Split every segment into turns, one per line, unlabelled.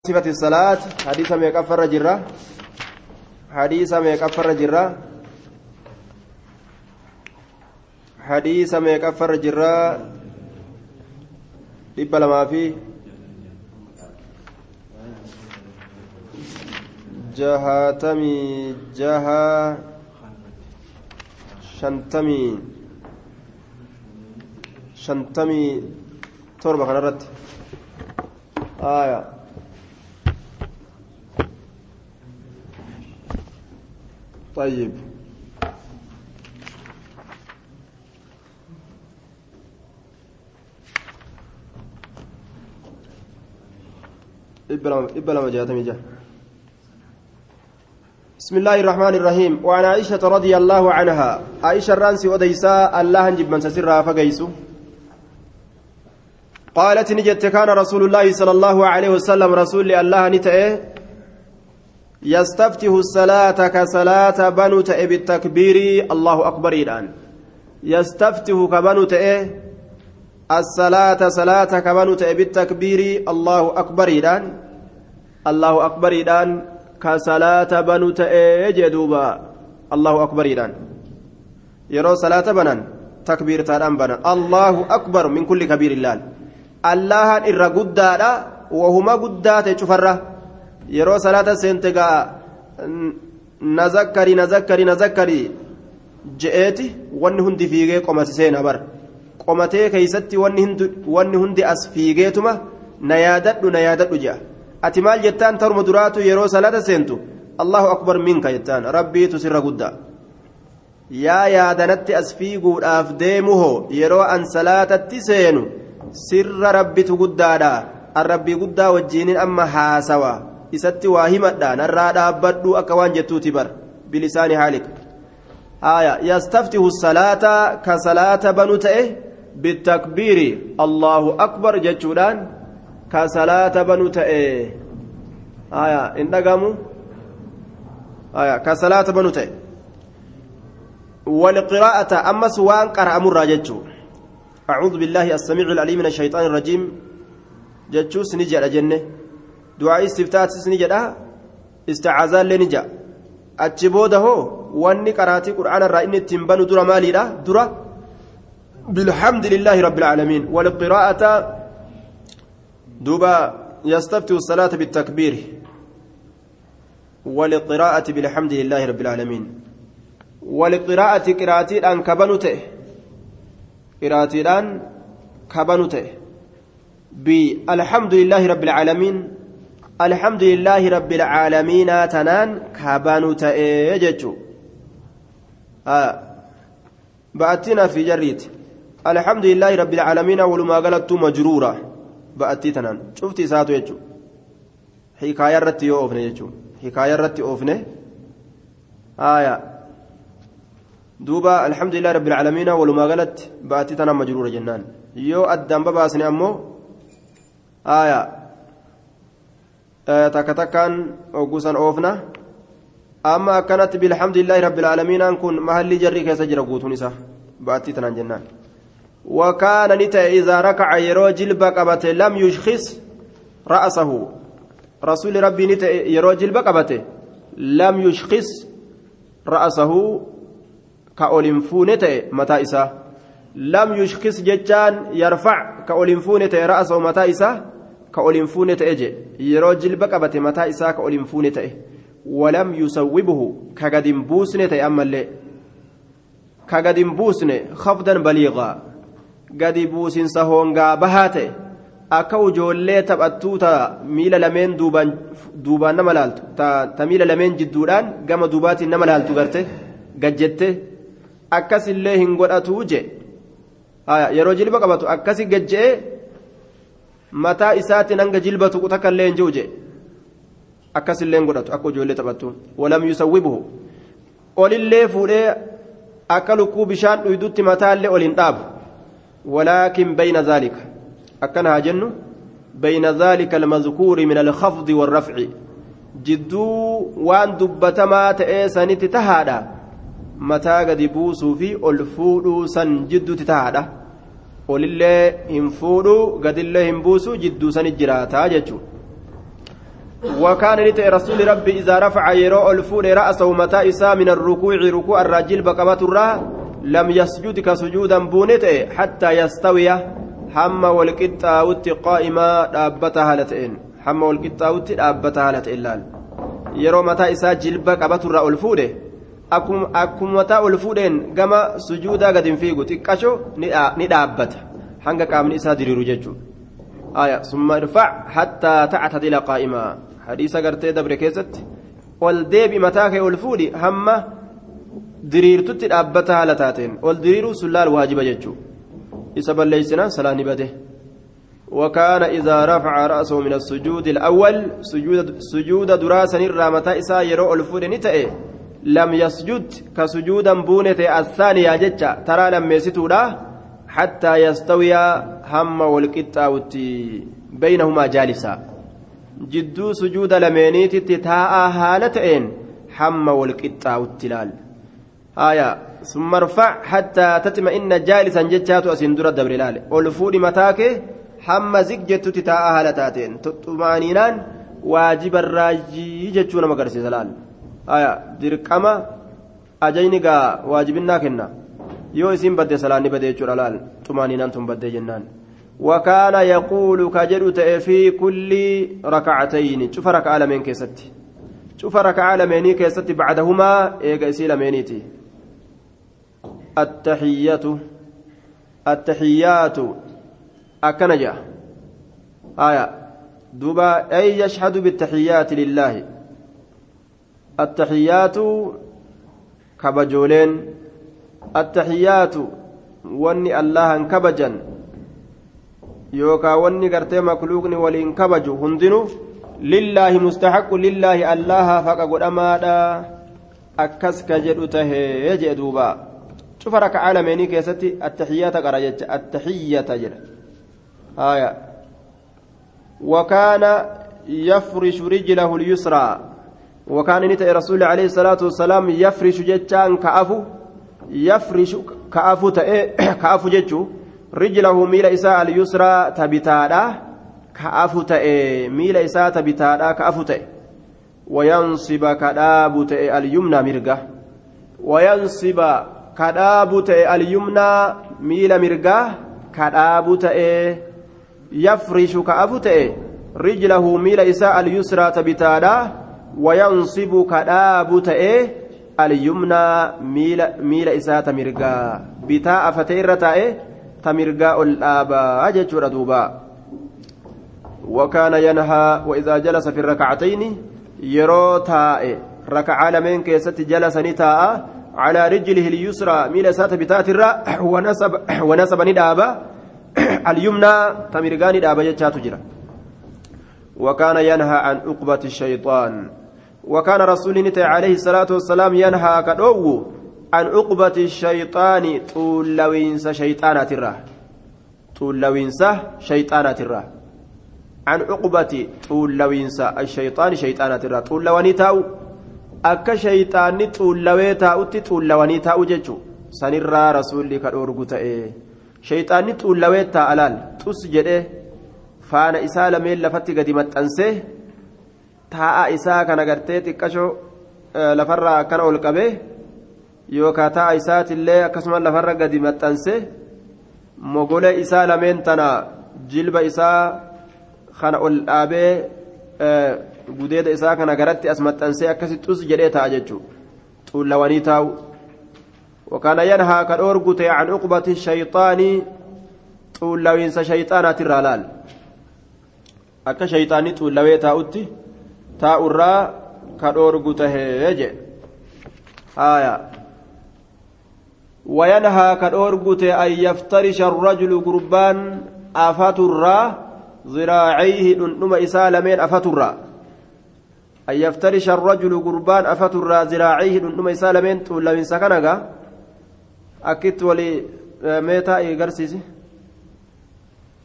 صفة الصلاة حديث ما يكفر جرة حديث ما يكفر جرة حديث ما يكفر جرة dhibba lamaa fi jahatamii jaha shantamii shantamii torba kana irratti طيب. بسم الله الرحمن الرحيم. وعن عائشة رضي الله عنها. عائشة الرانسي وديساء الله نجب من سسرها فقيسو. قالت نجت كان رسول الله صلى الله عليه وسلم رسول الله نتأه. يستفتح الصلاة كصلاة بنو تأه بالتكبير الله أكبر الآن يستفتح كبنو تأه الصلاة صلاة كبنو تأه بالتكبير الله أكبر الآن الله أكبر الآن كصلاة بنو تأه جدوبا الله أكبر الآن يرى صلاة بنان تكبير تاران بنان. الله أكبر من كل كبير الله. الله إر قدادا وهما قدات شفرة يرى صلاة سنتقا نذكري نذكري نذكري جئتي wanni hundi fiigee qomati seena bar qomatee keeysatti wanni hundi as fiigeetuma na yaadadhu na yaadadhu jedha ati maal jettaan taruma duraatu yeroo salaata seentu allahu akbar minka jettaan rabbiitu sirra guddaa yaa yaadanatti as fiiguudhaaf deemuhoo yeroo an salaatatti seenu sirra rabbitu guddaadha an rabbii guddaa wajjiinin amma haasawa isatti waa himadha narraa dhaabbadhu akka waan jettuuti bar bilisaani haalik آية يستفتح الصلاة كصلاة بنو تأه بالتكبير الله أكبر جتشودان كصلاة بنو تأه آية إن دقموا آية كصلاة بنو تأه والقراءة أما سواء قرأ مرة جتشو أعوذ بالله السميع العليم من الشيطان الرجيم جتشو سنجا الجنة دعاء استفتاء سنجا استعاذان لنجا أتشبوده هو wanni qaraatii qur'aana irraa inni ittiin banu dura maaliidha? Dura بالحمد لله رب العالمين والقراءة دوبا يستفتح الصلاة بالتكبير والقراءة بالحمد لله رب العالمين والقراءة قراءتي الآن كبنته قراءتي الآن كبنته بالحمد لله رب العالمين الحمد لله رب العالمين تنان كبنته يجتشو آه. بأتنا في جريت الحمد لله رب العالمين ولما قالت مجرورة بأتي تنان شفتي ساتو يجو حكاية رتي أوفني يجو حكاية رتي أوفني آية دوبا الحمد لله رب العالمين ولما قالت بأتي تنان مجرورة جنان يو أدام بباسني أمو آية آه تكتكان أوغوسان أوفنا amma akkanatti bilhamdulillahi rabbil aalamiinaan kun mahalli jarrii keessa jira guutuun isaa ba'attii tanaan jennaan ta'e idaa rakaca yeroo jilba qabate lam yushkis ra'asahu rasuli rabbii ni ta'e yeroo jilba qabate lam yushkis ra'asahu ka ol hin fuune ta'e mataa isaa lam yushkis jechaan yarfac jilba qabate mataa isaa ka ol hin fuune ta'e. ولم يسوبه كقدم بوسنة تأمل لي كقدم بوسنة خفضا بليغا قد بوسن سهونغا بهاته أكو جولي تبأتوتا ميلا لمن دوبان دوبان نملالتو تا, ميلا لمن جدودان قام دوباتي نملالتو قرته قجته أكس اللي يرو جلبة قبطو أكسي قجئ متى إساتي ننقى جلبة تكاللين جوجه akkasillee godhatu akka ijoollee taphattu walam yusawwibuhu olillee fuudhee akka lukkuu bishaan dhuydutti mataallee ol hin dhaabu walaakin bayna zaalika akkana haa jennu bayna zaalika almadkuuri min alkhafdi warrafci jidduu waan dubbatamaa ta'ee sanitti tahaadha mataa gadi buusuu fi ol fuudhuu san jidduutti tahaadha olillee hin fuudhuu gadillee hin buusuu jidduu sanit jiraataa jechuudha. وكان لتي رسول ربي إذا رفع يرو الفول رأسه متى إسا من الركوع ركوع الرجل بقبة الرا لم يسجد كسجودا بونته حتى يستوي حما والقطاوت قائما دابتها لتئن حما والقطاوت دابتها لتئن yeroo mataa isaa jilba qabaturraa ol fuudhe akkuma mataa ol fuudheen gama sujuudaa gadi hin fiigu xiqqasho ni dhaabbata. Hanga qaamni isaa diriiru jechuudha. آية ثم ارفع حتى تعتدل قائما حديث قرتي دبر كيست والديب متاك والفودي هم درير تتي أبتها لتاتين والدرير سلال واجب ججو إسبا ليسنا سلاني بده وكان إذا رفع رأسه من السجود الأول سجود سجود دراسة الرامة إسا يرو الفود نتأي لم يسجد كسجودا بونة الثانية ججة ترى لم يستودا حتى يستوي هم والقطاوت بينهما جالسا. جدو سجود لمينيت تتاء هالتين هم والقطاوت لال. آية. ثم ارفع حتى تطمئن جالسا جتات أسندر الدبر لال. والفود متاك هم زجت تتاء هالتاتين طمانينان واجب الراجي جتشون مقرسي لال آية دركما أجيني واجبنا كنا yoo isin badde salaanni badee jechuudha laal xumaaninaan tun baddee jennaan. وكان يقول كجد في كل ركعتين شوف ركعة لمن كيستي شوف ركعة لمن كيستي بعدهما إيجا إسيل مينيتي التحيات التحيات أكنجا آية دوبا أي يشهد بالتحيات لله التحيات كبجولين التحيات wanni allahan kabajan yookaa wanni gartee makluuqni waliin kabaju hundinuu lillaahi mustaxaqu lillaahi allaha faqa godhamaadha akkas ka jedhu tahee jee duuba cufa raka'aa lameenii keessatti attaxiyyata qara jecha attaxiyyata jedha haya وكان يفرش رجله اليسرى وكان نتأ رسول عليه الصلاة والسلام يفرش جتان كأفو yafrishu ka'afu ta'e ka'afu jechuun rijlahu miila isaa al-yusraa tabitaadha ka'afu ta'e miila isaa tabitaadha ka'afu ta'e wayansiba kadhaabu ta'e al-yumna mirga wayansiba kadhaabu ta'e al-yumna miila mirga kadhaabu ta'e yafrishu ka'afu ta'e rijlahu miila isaa al-yusraa tabitaadha wayansibu kadhaabu ta'e alyumnaa miila isaa ta mirgaa bitaa afatee irra taa'e ta mirgaa ol dhaabaa jechuudha duuba وكان ينهى وإذا جلس في الركعتين يرو تاء ركعة لمن كيست جلس نتاء على رجله اليسرى. ميل سات بتات الراء ونسب ونسب ندابا. اليمنى تمرغان دابا جتات جرا. وكان ينهى عن عقبة الشيطان. وكان رسول عليه الصلاة والسلام ينهى كدو عن عقبة الشيطان طول لوينس شيطانات الراه طول لوينس شيطانات الراه عن عقبة طول لوينس الشيطان شيطانات الراه طول لواني تاو akka shayxaanni xuullawee taa'utti xuullawanii taa'u jechuun sanirraa rasuulli ka dhoorgu ta'e shayxaanni xuullawee taa'a laal xus jedhee faana isaa lameen lafatti gadi maxxansee taa'a isaa kana gartee xiqqashoo lafarraa akkana ol qabee yookaan taa'a isaatillee akkasuma lafarra gadi maxxanse mogolee isaa lameen tana jilba isaa kana ol dhaabee gudeeda isaa kana garatti as maxxansee akkasi xus jedhee taa'a jechuudha xuullawanii taa'u. وكان ينهى كالأورغوت عن عقبة الشيطان طول لو ينسى شيطانة الرلال شيطاني طول لو يتاؤتي taa'urraa ka dhoorgu tahee jee haya وينهى كالأورغوت أن يفترش الرجل قربان أفترا ذراعيه نم إسالمين أفترا أن يفترش الرجل قربان أفترا ذراعيه نم إسالمين تولى من سكنك أكت ولي ميتا إيغرسيسي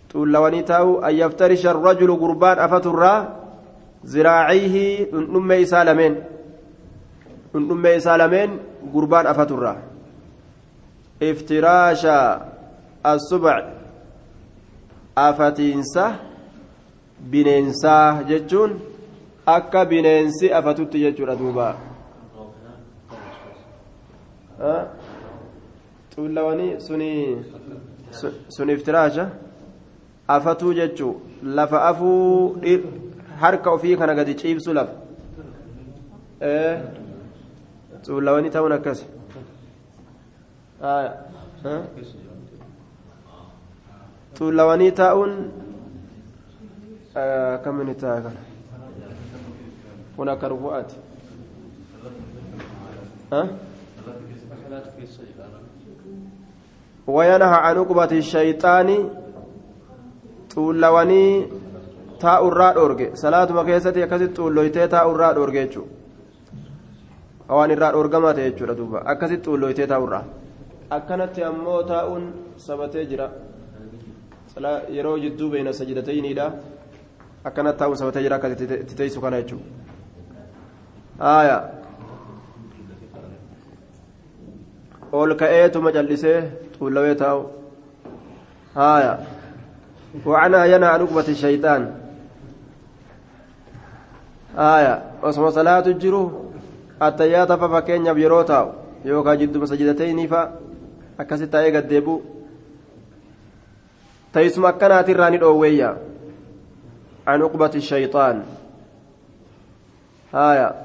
تولى ونيتاو أن يفترش الرجل قربان أفترا ziraaciihi dhundhummee isaa lameen. Dhundhummee isaa lameen gurbaan afaturra. Iftiraasha asubac afatiinsa bineensaa jechuun akka bineensi afatutti jechuudha duuba. Xuullawanii suni sun iftiraasha? Afatuu jechuu lafa afuu harka ofii kana gadi ciibsu lafa xuullawanii ta'uun akkas xuullawanii taa'uun akkamiin ta'a kana kun akka rufu'aati وينهى عن عقبة الشيطان xuullawanii taa'urraa dhoorge salaatuma keessatti akkasitti xuulloytee taa'urraa dhoorge jechuudha waan irraa dhoorgamaa ta'e jechuudha duuba akkasitti xuulloytee taa'urraa akkanatti ammoo taa'uun sabatee jira yeroo jidduu beeyna sajidatayniidha akkanatti taa'uun sabatee jira akka itti teessu kana jechuudha haaya ol ka'eetuma callisee xuullawee taa'u haaya وعنها ينهى عن عقبة الشيطان آية osoma salaatu jiru attayyaata fa fakkeenyaaf yeroo taa'u yookaan jidduma sajidatayni fa akkasi taa'ee gaddeebu teessuma akkanaatirraa ni dhoowweeyya عن عقبة الشيطان آية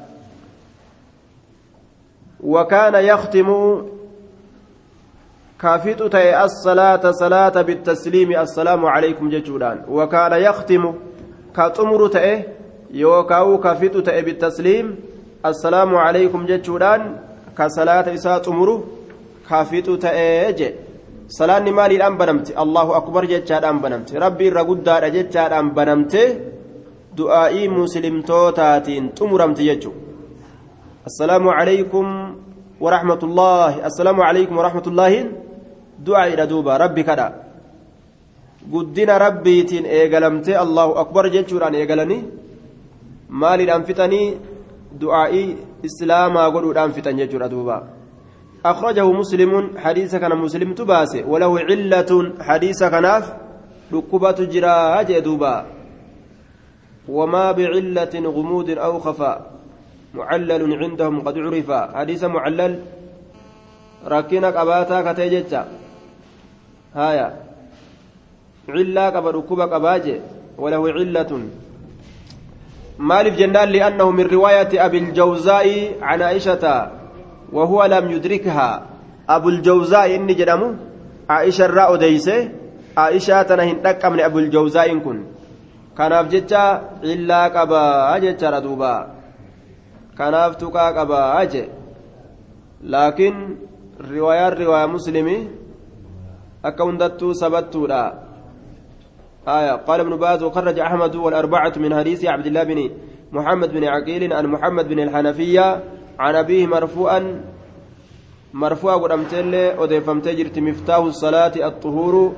وكان يختم كافيت تي الصلاة صلاة بالتسليم السلام عليكم ججودان وكان يختم كتمر تي يوكاو كافيت تي بالتسليم السلام عليكم ججودان كصلاة إساء تمر كافيت تي جي صلاة مالي الآن بنمت الله أكبر ججادان بنمت ربي رقودان ججادان بنمت دعائي مسلم توتاتين تمرمت ججو السلام عليكم ورحمة الله السلام عليكم ورحمة الله du'aa idha duuba. Rabbi kadha. Guddina rabbiitiin eegalamtee allahu akbar jechuudhaan eegalanii maaliidhaan fixanii du'aa'ii islaamaa godhuudhaan fixan jechuudha duuba. أخرجه مسلم حديث كان مسلم تباسي وله علة حديث كناف ركبة جراء جدوبا وما بعلة غموض أو خفاء معلل عندهم قد عرف حديث معلل ركينك أباتا كتيجتا هايا علة قبل ركوبة قباجة وله علة مالف جنان لأنه من رواية أبي الجوزاء عن عائشة وهو لم يدركها. أبو الجوزاء إني جدمو. عائشة الرأو ديسة. عائشة تنهن من أبو الجوزاء كن. كان أبجتها إلا قبا أجتها ردوبا. كان أفتكا قبا أجي لكن رواية رواية مسلمي. akka hundattuu sabattuudha آية. قال ابن باز وخرج أحمد والأربعة من حديث عبد الله بن محمد بن عقيل عن محمد بن الحنفية عن أبيه مرفوعا مرفوع قدمتل أضيفمت جرت مفتاح الصلاة الطهور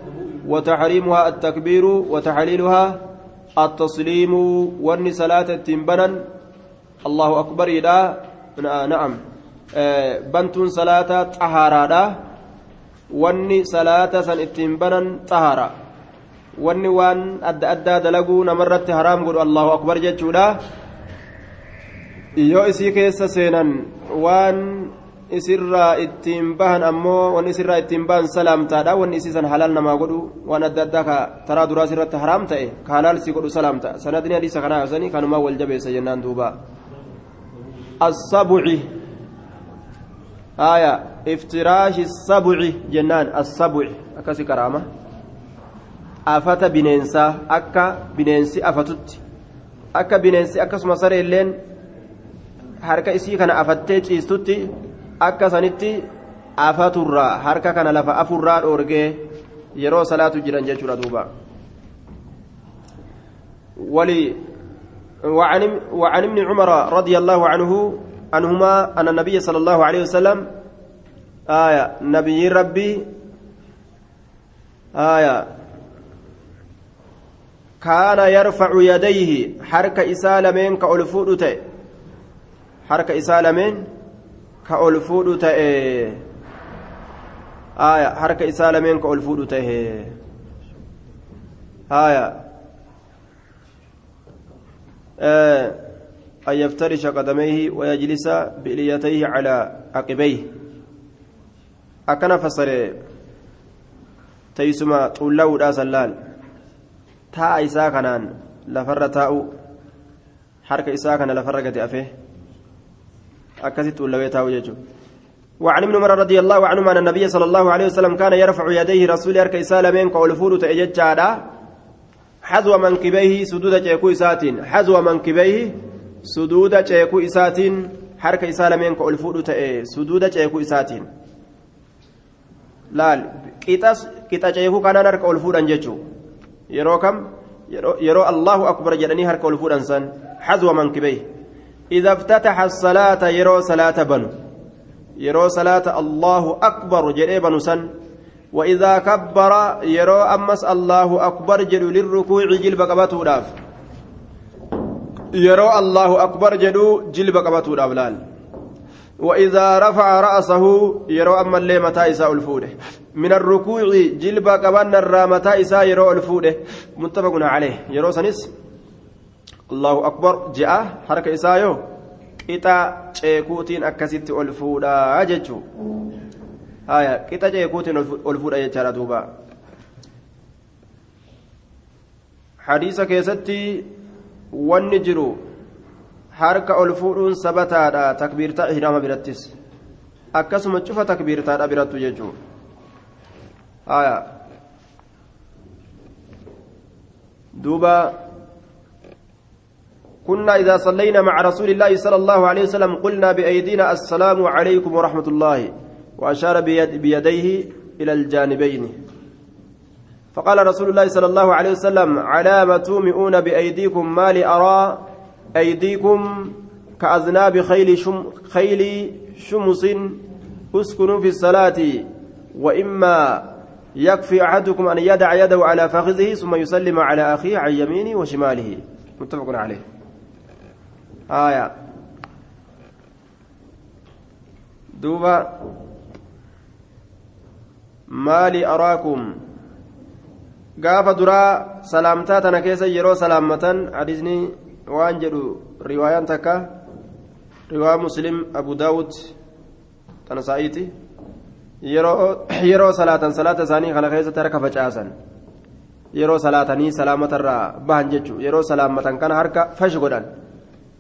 وتحريمها التكبير وتحليلها التسليم ون صلاة التنبنا الله أكبر إلى نعم. بنت صلاة طهارة salaata san ittiin banan xahara wanni waan adda addaa dalaguu namarratti haraam godhu allahu akbar jechuudha yoo isii keessa seenan waan isirraa ittiin bahan ammoo wanni isirraa ittiin bahan salaamtaadha wanni isii san halaal namaa godhu waan adda addaa ka taraa duraas irratti haraam ta'e ka halaal si godhu salaamta sanadni hadiisa kanaa yosanii kanumaa wal jabeessa jennaan duuba السبع آية افتراش السبع جنان السبع أكاسي كرامة أفت بننسا أكا بننسي أفتت أكا بننسي أكا سمسر اللين harka isii kana afattee ciistutti akka sanitti afaturraa harka kana lafa afurraa dhoorgee yeroo salaatu jiran jechuudha duuba wali وعن ابن عمر رضي الله عنه عنهما أن النبي صلى الله عليه وسلم آية نبي ربي آية كان يرفع يديه حركة إسالمين كألفود حركة إسالمين كألفود آية حركة إسالمين كألفود آية آه أن يفترش قدميه ويجلس بإليتيه على عقبيه أكن فسر تيسما دا سلال تا إسا كنان لفر تاؤ حركة إسا كان لفر قد أفيه أكست طلوي تاؤ يجو وعن ابن عمر رضي الله عنهما أن النبي صلى الله عليه وسلم كان يرفع يديه رسول أرك إسالمين قول فور تأجج حذو منكبيه سدود جيكو إساتين حذو منكبيه سدود جيكو إساتين حركة إسالمين قول فور تأي سدود جيكو إساتين. laal qixa ceekuu kanaan harka ol fuudhan jechuun yeroo kam yeroo allahu akbar jedhanii harka ol fuudhan san hazwa mankibee idha iftataxa salaata yeroo salaata banu yeroo salaata allahu akbar jedhee banu san وإذا كبر يرى أمس الله أكبر جلو للركوع جلب قبته يرى الله أكبر جلو جلب قبته داف لال وإذا رفع رأسه يرى أما اللي متى إساء الفودة. من الركوع جلب قبان الرا متى إساء يرى الفودة. متفق عليه. يرى سنس. الله أكبر. جاء. حركة إساء يو qixa ceekuutiin akkasitti ol fuudhaa jechuun haya qixa ceekuutiin ol fuudha jechaadha duuba hadiisa keessatti wanni jiru harka ol fuudhuun sabataadha takbiirtaa ihraama birattis. Akkasuma cufa takbiirtaadha birattu jechuun. Haya duuba. كنا إذا صلينا مع رسول الله صلى الله عليه وسلم قلنا بأيدينا السلام عليكم ورحمة الله وأشار بيد بيديه إلى الجانبين فقال رسول الله صلى الله عليه وسلم على تومئون بأيديكم ما لأرى أيديكم كأذناب خيل شم خيل شمس اسكنوا في الصلاة وإما يكفي أحدكم أن يدع يده على فخذه ثم يسلم على أخيه عن يمينه وشماله. متفق عليه. آية. دوبا مالي أراكم. gaafa duraa salaamtaa tana keessa yeroo salaammatan waan jedhu riwaayaan takka riwaa muslim abu daawud tana saa'iiti yeroo salaatan salaata isaanii kana keessatti harka facaasan yeroo salaatanii salaamatarraa bahan jechuun yeroo salaammatan kana harka fashi godhan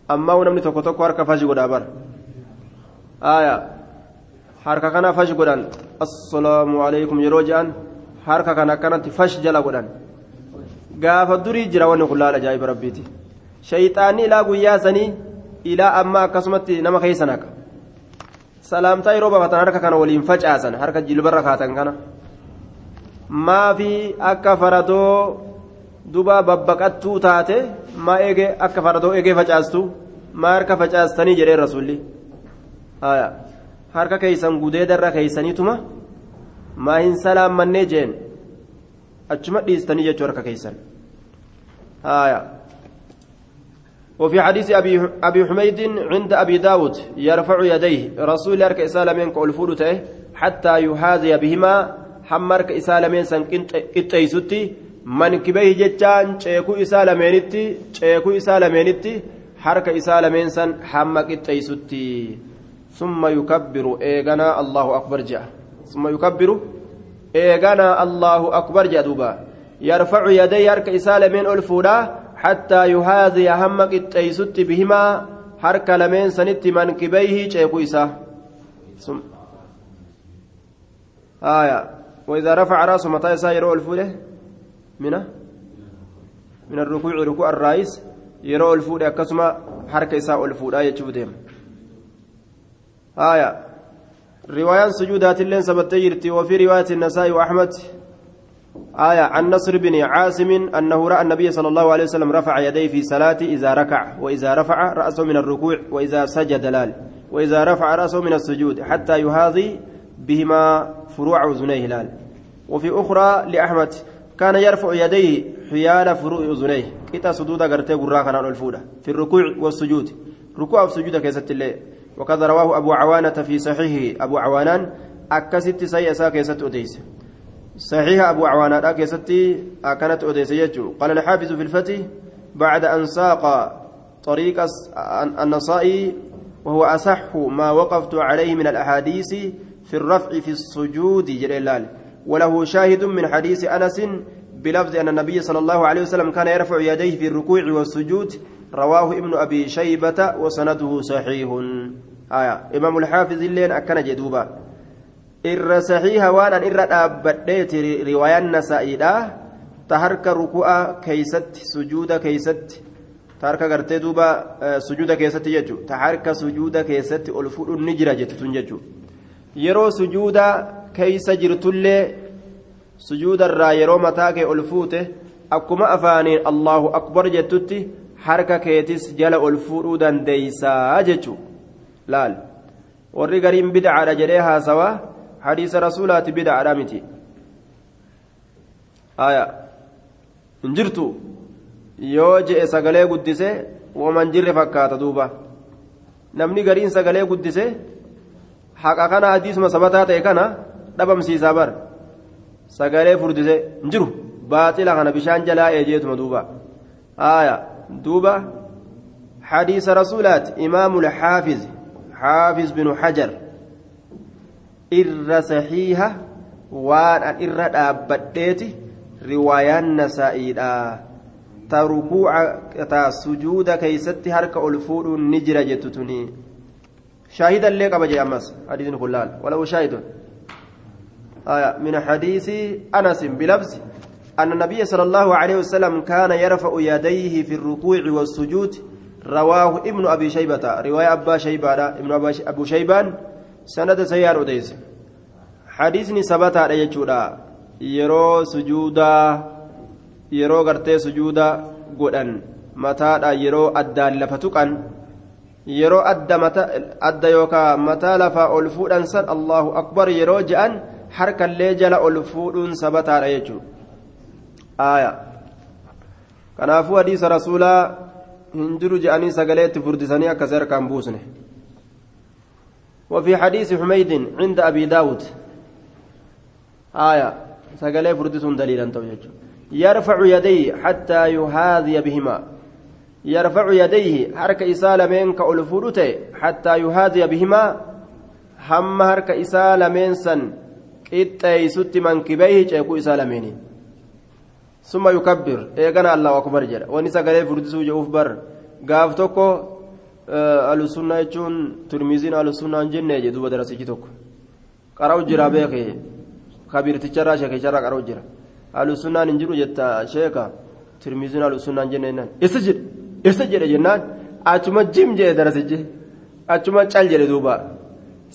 ammaa namni tokko tokko harka fashi godhaa bar aayaa harka kana fashi godhan assalaamu alaykum yeroo je'an harka kana akkanatti fash jala godhan gaafa durii jira wanni kun laala ajaa'iba rabbiiti shayxaanni ilaa guyyaa sanii ilaa ammaa akkasumatti nama keessa naqa salaamtaa yeroo baafatan harka kana waliin facaasan harka jilbarra kaatan kana maafi akka faradoo duba babbaqattuu taate maa eege akka faradoo eegee facaastu maa harka facaastanii jedhee rasuulli harka keeysan gudeedarra keeysaniituma maa hin salaammannee jeen achuma dhiistanii jechuu harka keeysan وفي حديث أبي, أبي حميد عند أبي داود يرفع يديه رسول أرك إسالمين قول فولته حتى يحاذي بهما حمرك إسالمين سن قطيستي mankibayhi jechaan ceekuu isaa lameenitti ceekuu isaa lameenitti harka isaa lameen san hamma qixxeeysutti summa yukabbiru eeganaa allahu akbar je'a summa yukabbiru eeganaa allahu akbar je'a duuba yarfacu yaday hattaa yuhaaziya hamma qixxeeysutti bihimaa harka lameen sanitti mankibayhi ceekuu isaa آية. وإذا رفع رأسه متى يسير الفوله من من الركوع ركوع الرئيس. يرى الفود أكسما حركة إساء الفود آية شوفدهم آية. رواية سجودات اللين سبتيرتي وفي رواية النسائي وأحمد آية عن نصر بن عاصم أنه رأى النبي صلى الله عليه وسلم رفع يديه في صلاة إذا ركع وإذا رفع رأسه من الركوع وإذا سجد لال وإذا رفع رأسه من السجود حتى يهاضي بهما فروع أذنيه لال. وفي أخرى لأحمد كان يرفع يديه حيال فروع أذنيه كتا سدود غرتي غرا كان الفودة في الركوع والسجود. ركوع والسجود كيست الله وكذا رواه أبو عوانة في صحيحه أبو عوانان أكست سيئسا كيست أديس. صحيح أبو عوانة كيست أكنت أديس يجو قال الحافظ في الفتي بعد أن ساق طريق النصائي وهو أصح ما وقفت عليه من الأحاديث في الرفع في السجود جلال وله شاهد من حديث أنس بلفظ أن النبي صلى الله عليه وسلم كان يرفع يديه في الركوع والسجود. رواه ابن أبي شيبة وسنده صحيح. آية إمام الحافظ اللين أكن جدوبا. إر صحيح وأنا إر أبديت رواية النسائية تهرك ركوع كيست سجود كيست تهرك قرتي دوبا سجود كيست يجو تهرك سجود كيست ألفود النجرة جتتون يجو yeroo sujuuda keeysa jirtullee sujuudarraa yeroo mataa kee ol fuute akkuma afaaniin allahu akbar jettutti harka keetis jala ol fuudhuu dandeeysaa jechu laal warri gariin bidcaadha jedhee haasawaa rasuulaati bidcaadha miti aya hin jirtu yoo je'e sagalee guddise waman jirre fakkaata duuba namni gariin sagalee guddise haqa kana hadiisuma sabataa ta'e kana dhabamsiisaa bar sagalee furdise hin jiru baaxila kana bishaan jalaa eejeetuma duuba aya duuba hadiisa rasuulaati imaamu lxaafiz xaafiz binu xajar irra saxiiha waan an irra dhaabbadheeti riwaayaan nasaa'iidha. Ta rukuuca ta sujuuda keeysatti harka ol fuudhuun ni jira jettu tunii شاهدا لك أبا أمس حديث كلال ولو شاهد آية من حديث أنس بلفظ أن النبي صلى الله عليه وسلم كان يرفع يديه في الركوع والسجود رواه ابن أبي شيبة رواية أبا شيبان ابن أبو شيبان سند سيار أديس حديثني على يجودا يرو سجودا يرو غرتي سجودا قدن متى يرو yeroo adda yookaan mataa lafaa ol fuudhan san allahu akbar yeroo je'an harkallee jala ol fuudhuun sabataadha jechuudha aaya kanaafuu hadiisa rasuulaa hin jiru je'anii sagalee itti furdisanii akkasii harkaan buusne وفي حديث حميد عند أبي داود. آية. سقلي فردس دليلا يرفع يديه حتى يهاذي بهما. يرفع يديه حركة إسالمين كألفودته حتى يهاذي بهما. هم حركة إسالمين سن قطعي ست منكبيه جيكو إسالمين ثم يكبر. إيقنا الله أكبر جرى ونسا قليل فردسو جوف بر قاف توكو السنة يجون ترميزين أهل السنة جنة جدوب درسي توكو قرأو جرى بيخي خبير تجرى شيخي جرى قرأو جرى أهل السنة ننجرو جتا شيخا ترميزين أهل السنة جنة إسجد isa jedhe jennaan achuma jim jedhe darasichi achuma cal jedhe duuba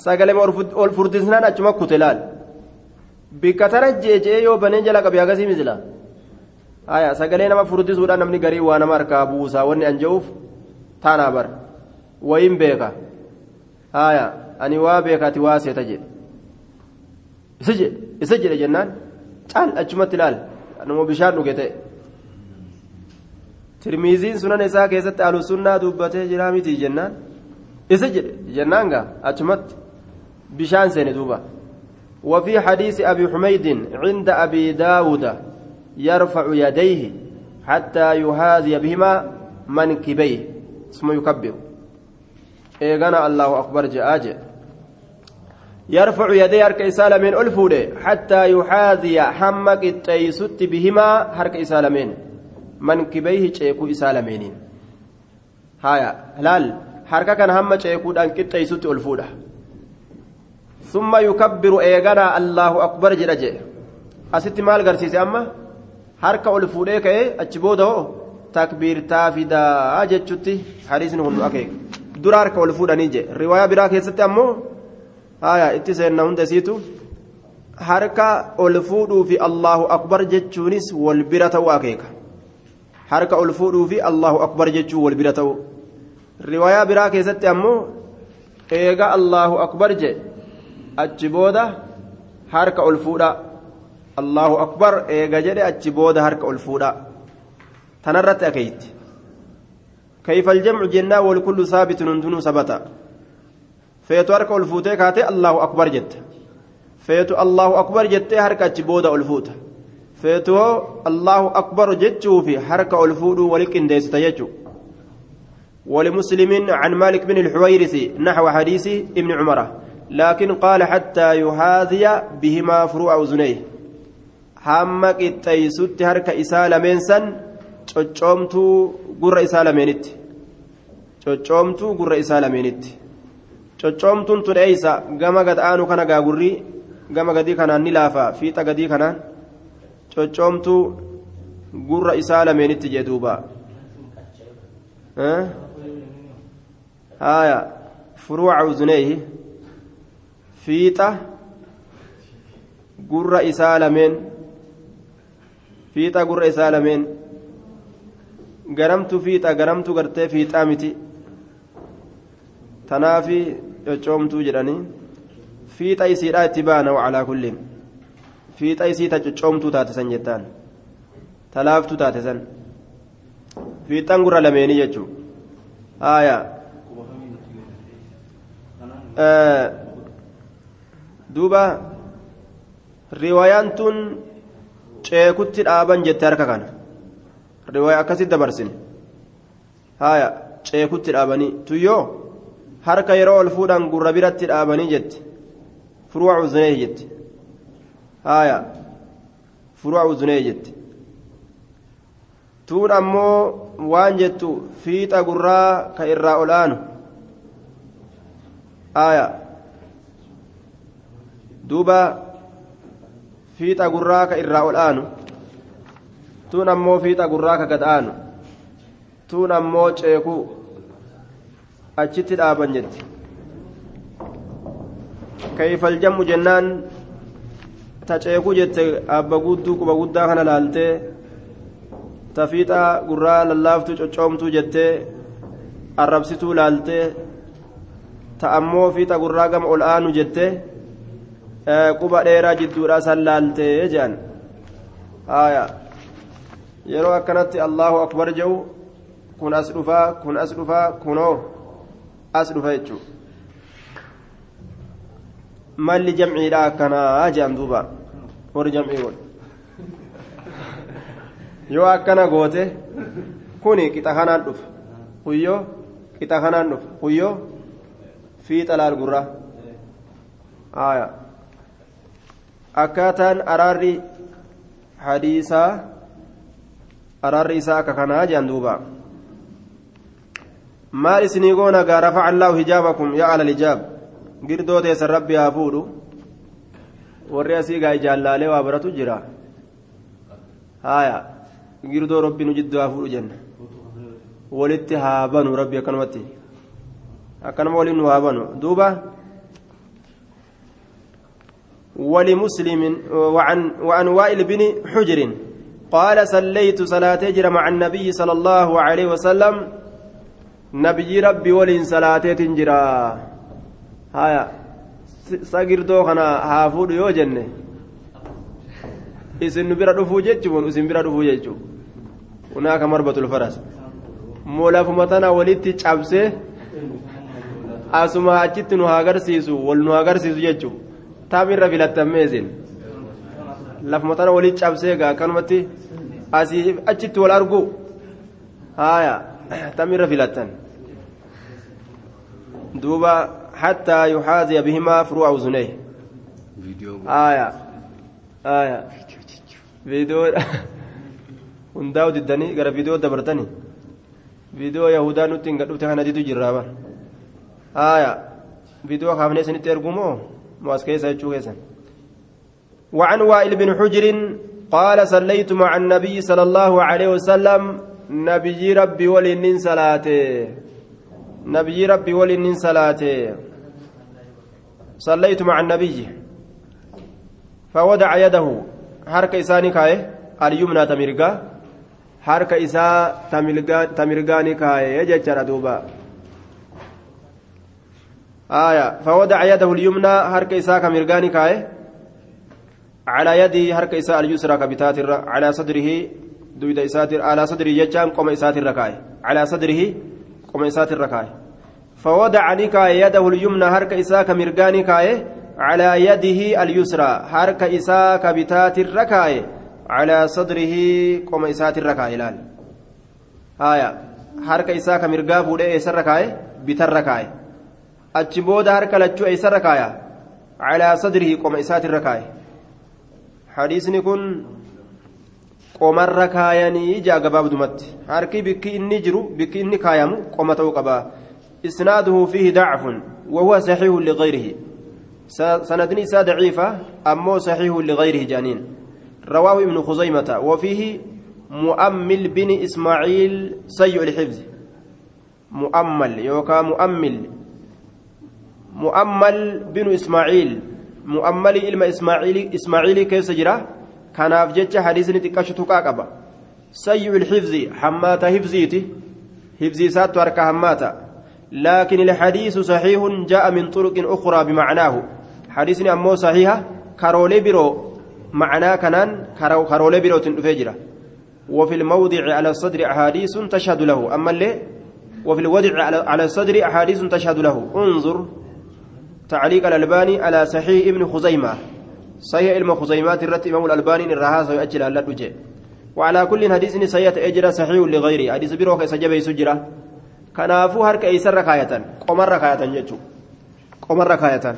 sagalee ol furdisnaan achuma kute laal bikka tana jeejee yoo baneen jala qabe agasii misila sagalee nama furdisuudhaan namni garii waa nama harkaa buusaa wanni an je'uuf taanaa bar wayin beeka haya ani waa beekaati waa seeta jedhe isa jedhe isa jedhe jennaan cal achumatti laal nama bishaan dhuge ta'e tirmiiziin sunan isaa keessatti alusunnaa dubbatee jira miti jennaan isa jedhe jennaan gaa achumatti bishaan seene duuba وفي حديث أبي حميد عند أبي داود يرفع يديه حتى يهاذي بهما منكبيه ثم يكبر إيغانا الله أكبر جاء يرفع يديه هرك إسالة من ألفوده حتى يحاذي حمك التيست بهما هرك إسالة من mankibayhi ceekuu isaa lameeniin haya laal harka kana hamma ceekuudhaan qixxeessutti ol fuudha summa yukabbiru eeganaa allahu akbar jedha jedhe asitti maal garsiise amma harka ol fuudhee ka'ee achi booda hoo takbiirtaa fidaa jechutti hadiisni hundu akeeka dura harka ol fuudhanii jedhe riwaayaa biraa keessatti ammoo haya itti seenna hunda isiitu harka ol fuudhuu allahu akbar jechuunis wal bira ta'uu akeeka harka ol fuudhuu allahu akbar jechuu wal bira ta'u riwaayaa biraa keessatti ammoo eega allahu akbar je achi booda harka ol fuudha allahu akbar eega jedhe achi booda harka ol fuudha tanarratti akeeyti كيف الجمع جنا والكل ثابت دون ثبت فيتو هركة الفوتة كاتي الله أكبر جت. فيتو الله أكبر جت هركة بودا الفوتة allahu akbar jechuu fi harka ol fuudhuu wali qindeessita jechuu ولمسلم عن مالك بن الحويرث نحو حديث ابن عمر. لكن قال حتى يحاذي بهما فروع أذنيه hamma qixxeeysutti harka isaa lameen san coccoomtuu gurra isaa lameenitti coccoomtuu gurra isaa lameenitti coccoomtuun tun eeysa gama gad aanu kana gaagurrii gama gadii kanaan ni laafa fiixa gadii kanaan coccoomtuu gurra isaa lameenitti jee duuba. Haya furuuca uzuneehi fiixa gurra isaa lameen fiixa gurra isaa lameen. Garamtu fiixa garamtu gartee fiixaa miti tanaafi coccoomtuu jedhanii fiixa isiidhaa itti baana wacalaa kulliin. Fiixa isii ta coccoomtuu taate san jettaan. Talaaftuu taate san. Fiixaan gurra lameenii jechuu aayaa duuba riwaayaan tun ceekutti dhaaban jette harka kana. Riwaayaa akkasitti dabarsine haaya ceekutti dhaabanii tuyyoo harka yeroo ol fuudhan gurra biratti dhaabanii jette furuuca uzunee jette haaya. Furuuca uzunee jette tuun ammoo waan jettu fiixa gurraa ka irraa ol aanu haaya. Duuba fiixa gurraa ka irraa ol aanu tuun ammoo fiixa gurraa ka gad aanu tuun ammoo ceekuu achitti dhaaban jetti. Kayfal jammu jennaan ta ceekuu jette abba gudduu quba guddaa kana laaltee ta fiixa gurraa lallaaftuu coccoomtuu jettee arrabsituu laaltee ta ammoo fiixa gurraa gama ol aanu jettee quba dheeraa jidduudha san laaltee jedhan yeroo akkanatti allahu akbar jedhu kun as dhufaa kun as dhufaa kunoo as dhufa jechuu malli jamciidha akkanaa jedhan duuba warri jamcii godhe yoo akkana goote kuni qixa kanaan dhufa kuyyoo qixa kanaan dhufa kuyyoo fiixa laal gurraa akkaataan araarri hadiisaa araarri isaa akka kanaa jedhan duuba maal isinii goona gaa rafaca allaahu hijaabakum yaa ala lijaab girdoo teessan rabbi haa fuudhu warri asii gaa ijaallaalee waa baratu jira haya girdoo rabbi nu jidduu haa fuudhu jenna walitti haa banu rabbi akkanumatti akkanuma waliin nu haa banu duuba ولمسلم وعن وعن وائل بن حجر قال صليت جرى مع النبي صلى الله عليه وسلم نبي ربي ولين صلاة تنجرى هايا sagir doo kana haa fuudhu yoo jenne isin bira dhufuu jechuun isin bira dhufuu jechuun hunaaka marbatul faras moo lafuma tana walitti asuma achitti nu agarsiisu wal nu agarsiisu jechuun taamirra filattamee isin lafuma tana walitti cabsee gaa akkanumatti asii achitti wal argu haaya tamirra filattan duuba حتى يحاذي بهما فروع أذنيه آية آية فيديو hundaa'u diddanii gara viidiyoo dabartanii viidiyoo yahudaa nutti hin gadhufte kana ditu jirraa bar haaya viidiyoo kaafnee isinitti ergu moo moo as keessa jechuu keessan وعن وائل بن حجر قال صليت مع النبي صلى الله عليه وسلم نبي ربي ولن صلاته نبي ربي ولن صلاته صليت مع النبي. فوضع يده. حرك إساني كاي اليمنى تمرقا حرك إسا تمرقاني كاي يجتر دوبا. آية. فوضع يده اليمنى. حرك إسا كمرقاني كاي على يدي حرك إسا اليسرى كبتات على صدره. دويد إساتر على صدره. يجان قم إساتر كاي على صدره. قم إساتر كاي فوضع نكاي يده اليمنى حرك إساك مرقاني على يده اليسرى حرك إساك بتات الركاي على صدره قم إسات الركاي لال isaa ka mirgaa fuudhee eessarra kaa'e bitarra kaa'e achi booda harka lachuu eessarra kaaya calaa sadrihi qoma isaatirra kaa'e hadiisni kun qomarra kaayanii jaa gabaabdumatti harki bikki inni jiru bikki inni kaayamu qoma ta'uu qaba isnaaduhu fiihi dacfun wahuwa saxiihun ligayrihi سندني إسا ضعيفة أمو صحيح لغيره جانين رواه ابن خزيمة وفيه مؤمل بن إسماعيل سيء الحفظ مؤمل يوكا مؤمل مؤمل بن إسماعيل مؤمل إلما إسماعيل إسماعيل كيف سجرة كان أفجتش حديثني تكشتو كاكبا سيء الحفظ حماتا حفظيتي حفظي ساتو أركا حماتا لكن الحديث صحيح جاء من طرق أخرى بمعناه حديثني أمو صحيحة كارولي برو معناه كنان كارولي برو تنفجرة وفي الموضع على الصدر أحاديث تشهد له أما اللي وفي الوضع على الصدر أحاديث تشهد له انظر تعليق الألباني على صحيح ابن خزيمة صحيح علم خزيمات الرت إمام الألباني الرهاس ويأجل على الوجه وعلى كل حديث سيئة أجرى صحيح لغيره حديث بروك سجبه سجرة kanaafuu harka eessarra kaayatan qomarra kaayatan jechuudha qomarra kaayatan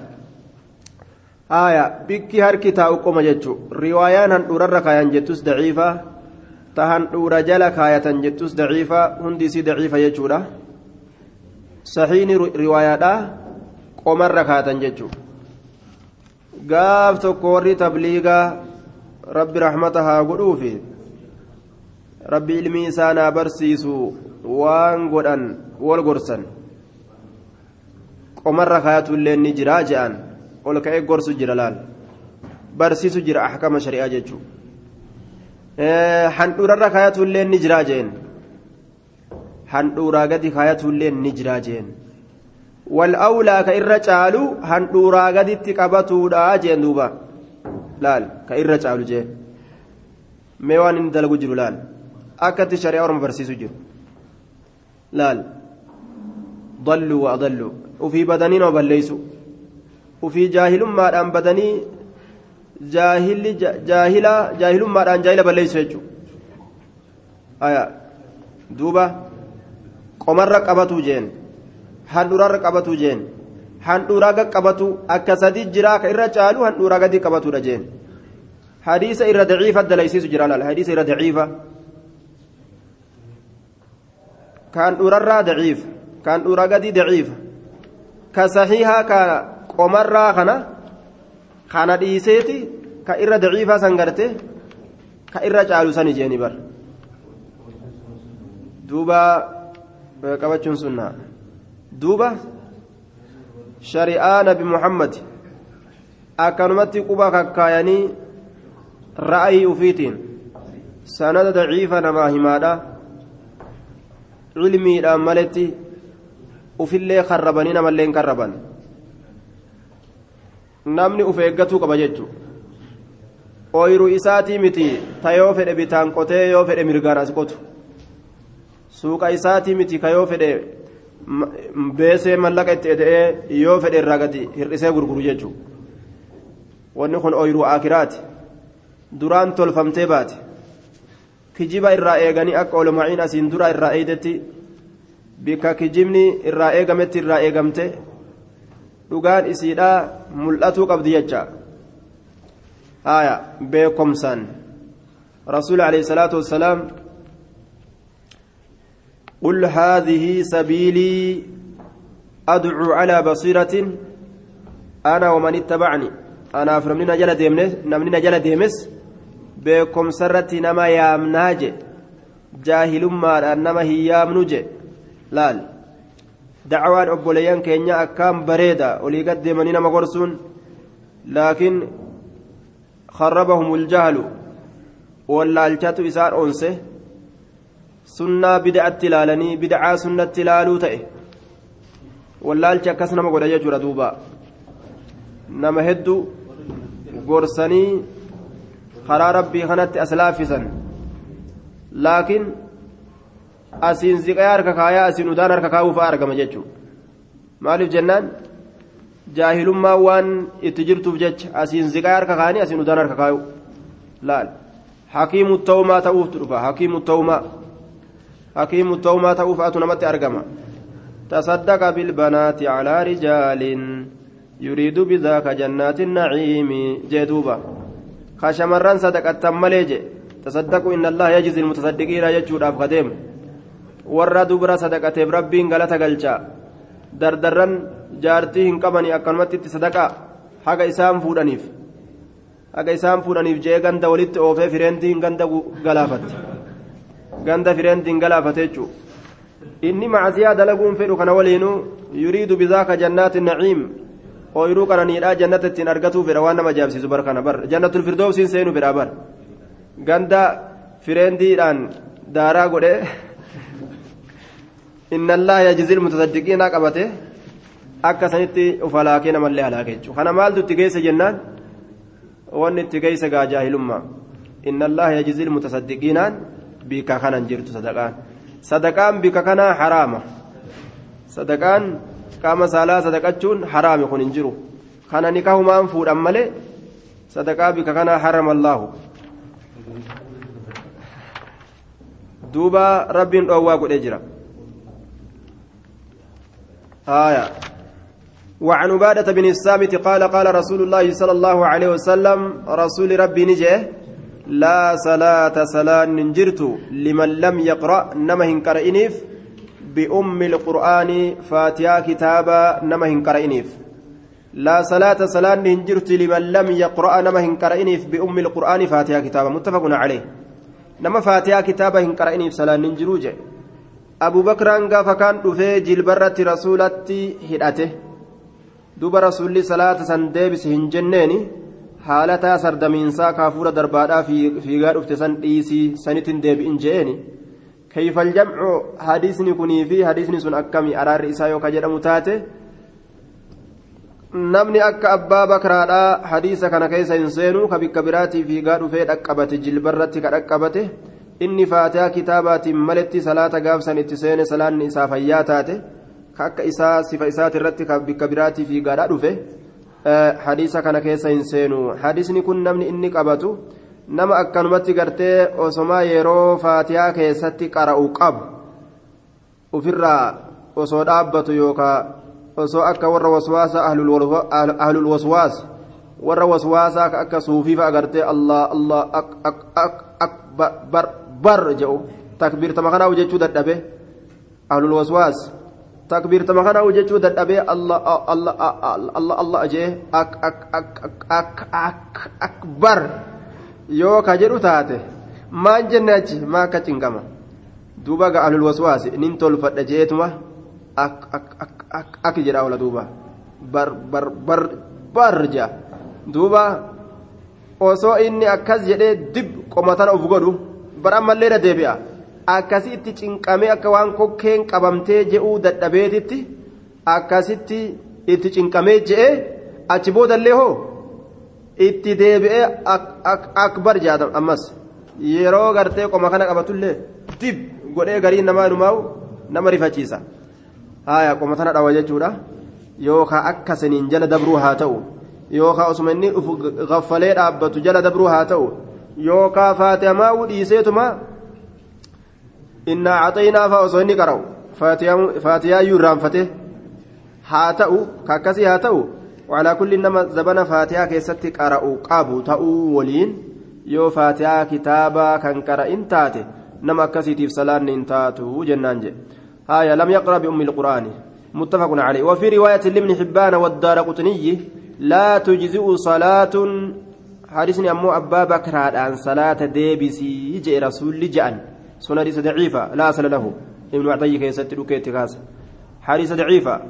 haaya bikki harki taa'u qoma jechuudha riwaayaan handhuurarra kaayan jettus daciifa ta handhuura jala kaayatan jettus daciifa hundi isii daciifa jechuudha saxiini riwaayaadhaa qomarra kaayatan jechuudha gaaf tokko warri tabliigaa rabbi rahmata haa godhuufi rabbi ilmi isaa naa barsiisu waan godhan wal gorsan. Qomarra kaayatullee ni jira je'an. Ol ka'ee gorsu jira laal. Barsiisu jira ahkama shari'aa jechuun. Handhuurarra kaayatullee ni jira je'en handhuuraa gadi kaayatullee ni jira je'en irra caalu handhuuraa gaditti qabatuudha je'en duuba laal ka irra caalu je'en mee waan inni dalagu jiru laal akkatti shari'aa orma barsiisu jiru. laal dalluu wa adalluu ufii badanii nama balleeysu ufii jaahilummaadhaan badanii jaahilli jaahila jaahilummaadhaan jaahila balleeysu jechuudha aya duuba qomarra qabatuu jeen handhuurarra qabatuu jeen handhuuraa gad qabatu akka sadi jiraa ka irra caalu handhuuraa gadi qabatudha jeen hadiisa irra daciifa dalaysiisu jira laal hadiisa irra daciifa كان أوررا ضعيف كان أورغدي ضعيف كصحيحة كقمرا خنا خنا ديسيتي كإرة ضعيفة سنغرتي كإرة جالو سني جيني بر دوبا قبتشون سنة duuba shari'aa nabi muhammad akkanumatti quba kakkaayanii ra'ayii ufiitiin sanada daciifa namaa himaadha. Cilmiidhaan maletti ufillee karrabanii namallee hin karraban. Namni uf eeggatuu qaba jechuudha. ooyiruu isaatii miti ta yoo fedhe bitaan qotee yoo fedhe mirgaan as qotu. Suuqa isaatii miti ka yoo fedhe beesee mallaqa itti eda'ee yoo fedhe irraa gadi hir'isee gurguru jechuudha. Wanni kun ooyiruu akiraati duraan tolfamtee baate. kijiba irraa eeganii akka olma'iin asiin dura irraa eedetti bikka kijibni irraa eegametti irraa eegamte dhugaan isiidhaa mul'atuu qabdi jecha. Haya beekomsaan rasuuli alayhi salaatu wassalaam قل هذه سبيلي أدعو على بصيرة أنا ومن اتبعني أنا أفرمنا جل ديمس نمنا جل ديمس beekomsarratti nama yaamnaa je jaahilummaadhaan nama hin yaamnu je laal dacwaan obboleeyyan keenya akkaan bareeda olii gad deemanii nama gorsuun laakiin kharrabahum uljahlu wallaalchatu isaan onse sunnaa bida'atti ilaalanii bida'aa sunnatti ilaaluu ta'e wallaalchi akkas nama godha jechuudha duuba nama hedduu gorsanii karaa rabbii kanatti as laaffisan laakiin asiin ziqaa harka kaayaa asiin udaan harka kaa'uu fa'aa argama jechuudha maaliif jennaan jaahilummaa waan itti jirtuuf jecha asiin ziqaa harka kaa'anii asiin udaan harka kaa'u laal hakiimu ta'umaa ta'uuftu dhufa hakiimu ta'umaa hakiimu ta'umaa ta'uu fa'aatu namatti argama tasaddaqa bilbanaati calaa rijaalin yuriidu bidaaka jannaati naciimi jee duuba ka shamarran sadaqattan malee je tasaddaqu inna allaha yajzi ilmutasaddiqiina jechuudhaaf kadeemu warra dubra sadaqateef rabbiin galata galcha dardarran jaartii hin qabanii akkanumatti itti sadaqaa haga isaan fuudhaniif haga isaan fuudhaniif jee ganda walitti oofee fireentiin ganda galaafatte ganda fireentiin galaafate jechuudha inni macasiyaa dalaguun fedhu kana waliinuu yuriidu bizaaka jannaati naciim ooyiruu qananiidhaa jannata ittiin argatuu fedha waan nama ajaa'ibsiisu bar kana bar jannatul firdoosiin seenu fedha bar ganda fireendiidhaan daaraa godhee inna allaha yajzil mutasaddiqiinaa qabate akka sanitti uf halaakee namallee halaake jechuudha kana maaltu itti geesse jennaan wanni itti geesse gaa jaahilummaa inna allaha mutasaddiqiinaan bika kanan jirtu sadaqaan sadaqaan bika kanaa haraama sadaqaan qaama saalaa sadaqachuun haraami kun hin jiru kana nikahumaan fuudhan malee sadaqaa bika kanaa harama allaahu duuba rabbiin dhoowwaa godhee jira آية وعن عبادة بن الصامت قال قال رسول الله صلى الله عليه وسلم رسول ربي نجيه لا صلاة صلاة ننجرت لمن لم يقرأ نمه كرئنيف بأم القرآن فاتيا كتابا نمه كرئنيف لا صلاة صلاة ننجرت لمن لم يقرأ نمه كرئنيف بأم القرآن فاتيا كتابا. متفق عليه. نما فاتيا كتابا هنكرئنيف صلاة ننجروجه abu bakraan gaafa kaan dhufee jilbarratti rasuulatti hidhate duba rasuulli salaata san deebise hin jenneeni haalataa sardamiinsaa kaafuura darbaadhaa fiigaa dhufte san dhiisii sanittiin deebi'in je'eeni. Kayfal jamcu hadiisni kunii fi hadiisni sun akkami araarri isaa yoo ka jedhamu taate namni akka abbaa bakraadhaa hadiisa kana keessa hin seenu ka bikka biraatii fiigaa dhufee dhaqqabate jilbarratti ka dhaqqabate inni faatihaa kitaabaatiin maletti salaata gaafsan itti seene salaanni isaa fayyaa taate ka akka isaa sifa isaati irratti bikka biraatii fiigaadhaa dhufe hadiisa kana keessa hin seenu hadiisni kun namni inni qabatu nama akkanumatti gartee osomaa yeroo faatihaa keessatti qara'u qabu ofirraa osoo dhaabbatu yookaan osoo akka warra waswaasa ahlul waswaas warra waswaasaa akka suufiifa agartee allah allah akbar bar jedhu takbiirtama kanaa hojjechuu dadhabe ahlul waswaas takbiirtama kanaa hojjechuu dadhabe allah allah allah allah jee ak ak ak ak akbar. Yoo ka jedhu taate maan jenne achi maa akka cinqama duuba ga ahlul waswaas nin tolfadha jeetuma ak jedha ola duuba bar bar bar bar jea duuba osoo inni akkas jedhee dib qomatana uf godhu bara ammallee na deebi'a akkasi itti cinqamee akka waan kokkeen qabamtee je'uu dadhabeetitti akkasitti itti cinqamee je'ee achi boodallee hoo? Itti deebi'ee akbar jaadam ammas yeroo gartee qoma kana qabatullee dib godhee garii namaa inumaa'u nama rifachiisa. Haaya qoma tana dhawa jechuudha. Yookaan akka saniin jala dabruu haa ta'u. Yookaan osuma inni uf gaffalee dhaabbatu jala dabruu haa ta'u. Yookaan faatihamaa dhiiseetuma innaa caxaynaa fa'aa osoo inni qara'u faatihaayyuu irraanfate haa ta'u kakkasii haa ta'u walaa kulli nama zabana faatihaa keessatti qara'u qabu ta'uu waliin yoo faatihaa kitaabaa kan qara'in taate nama akkasiitiif salaanni hin taatu jennaan jedhe هايا لم يقرأ بأم القرآن متفق عليه وفي رواية لابن حبان والدار قطني لا تجزئ صلاة حديثني أمو أبا بكر عن صلاة ديبسي جاء رسول جأن سنة حديث ضعيفة لا أصل له. ابن عطية كيست كيتكاس حديث ضعيفة.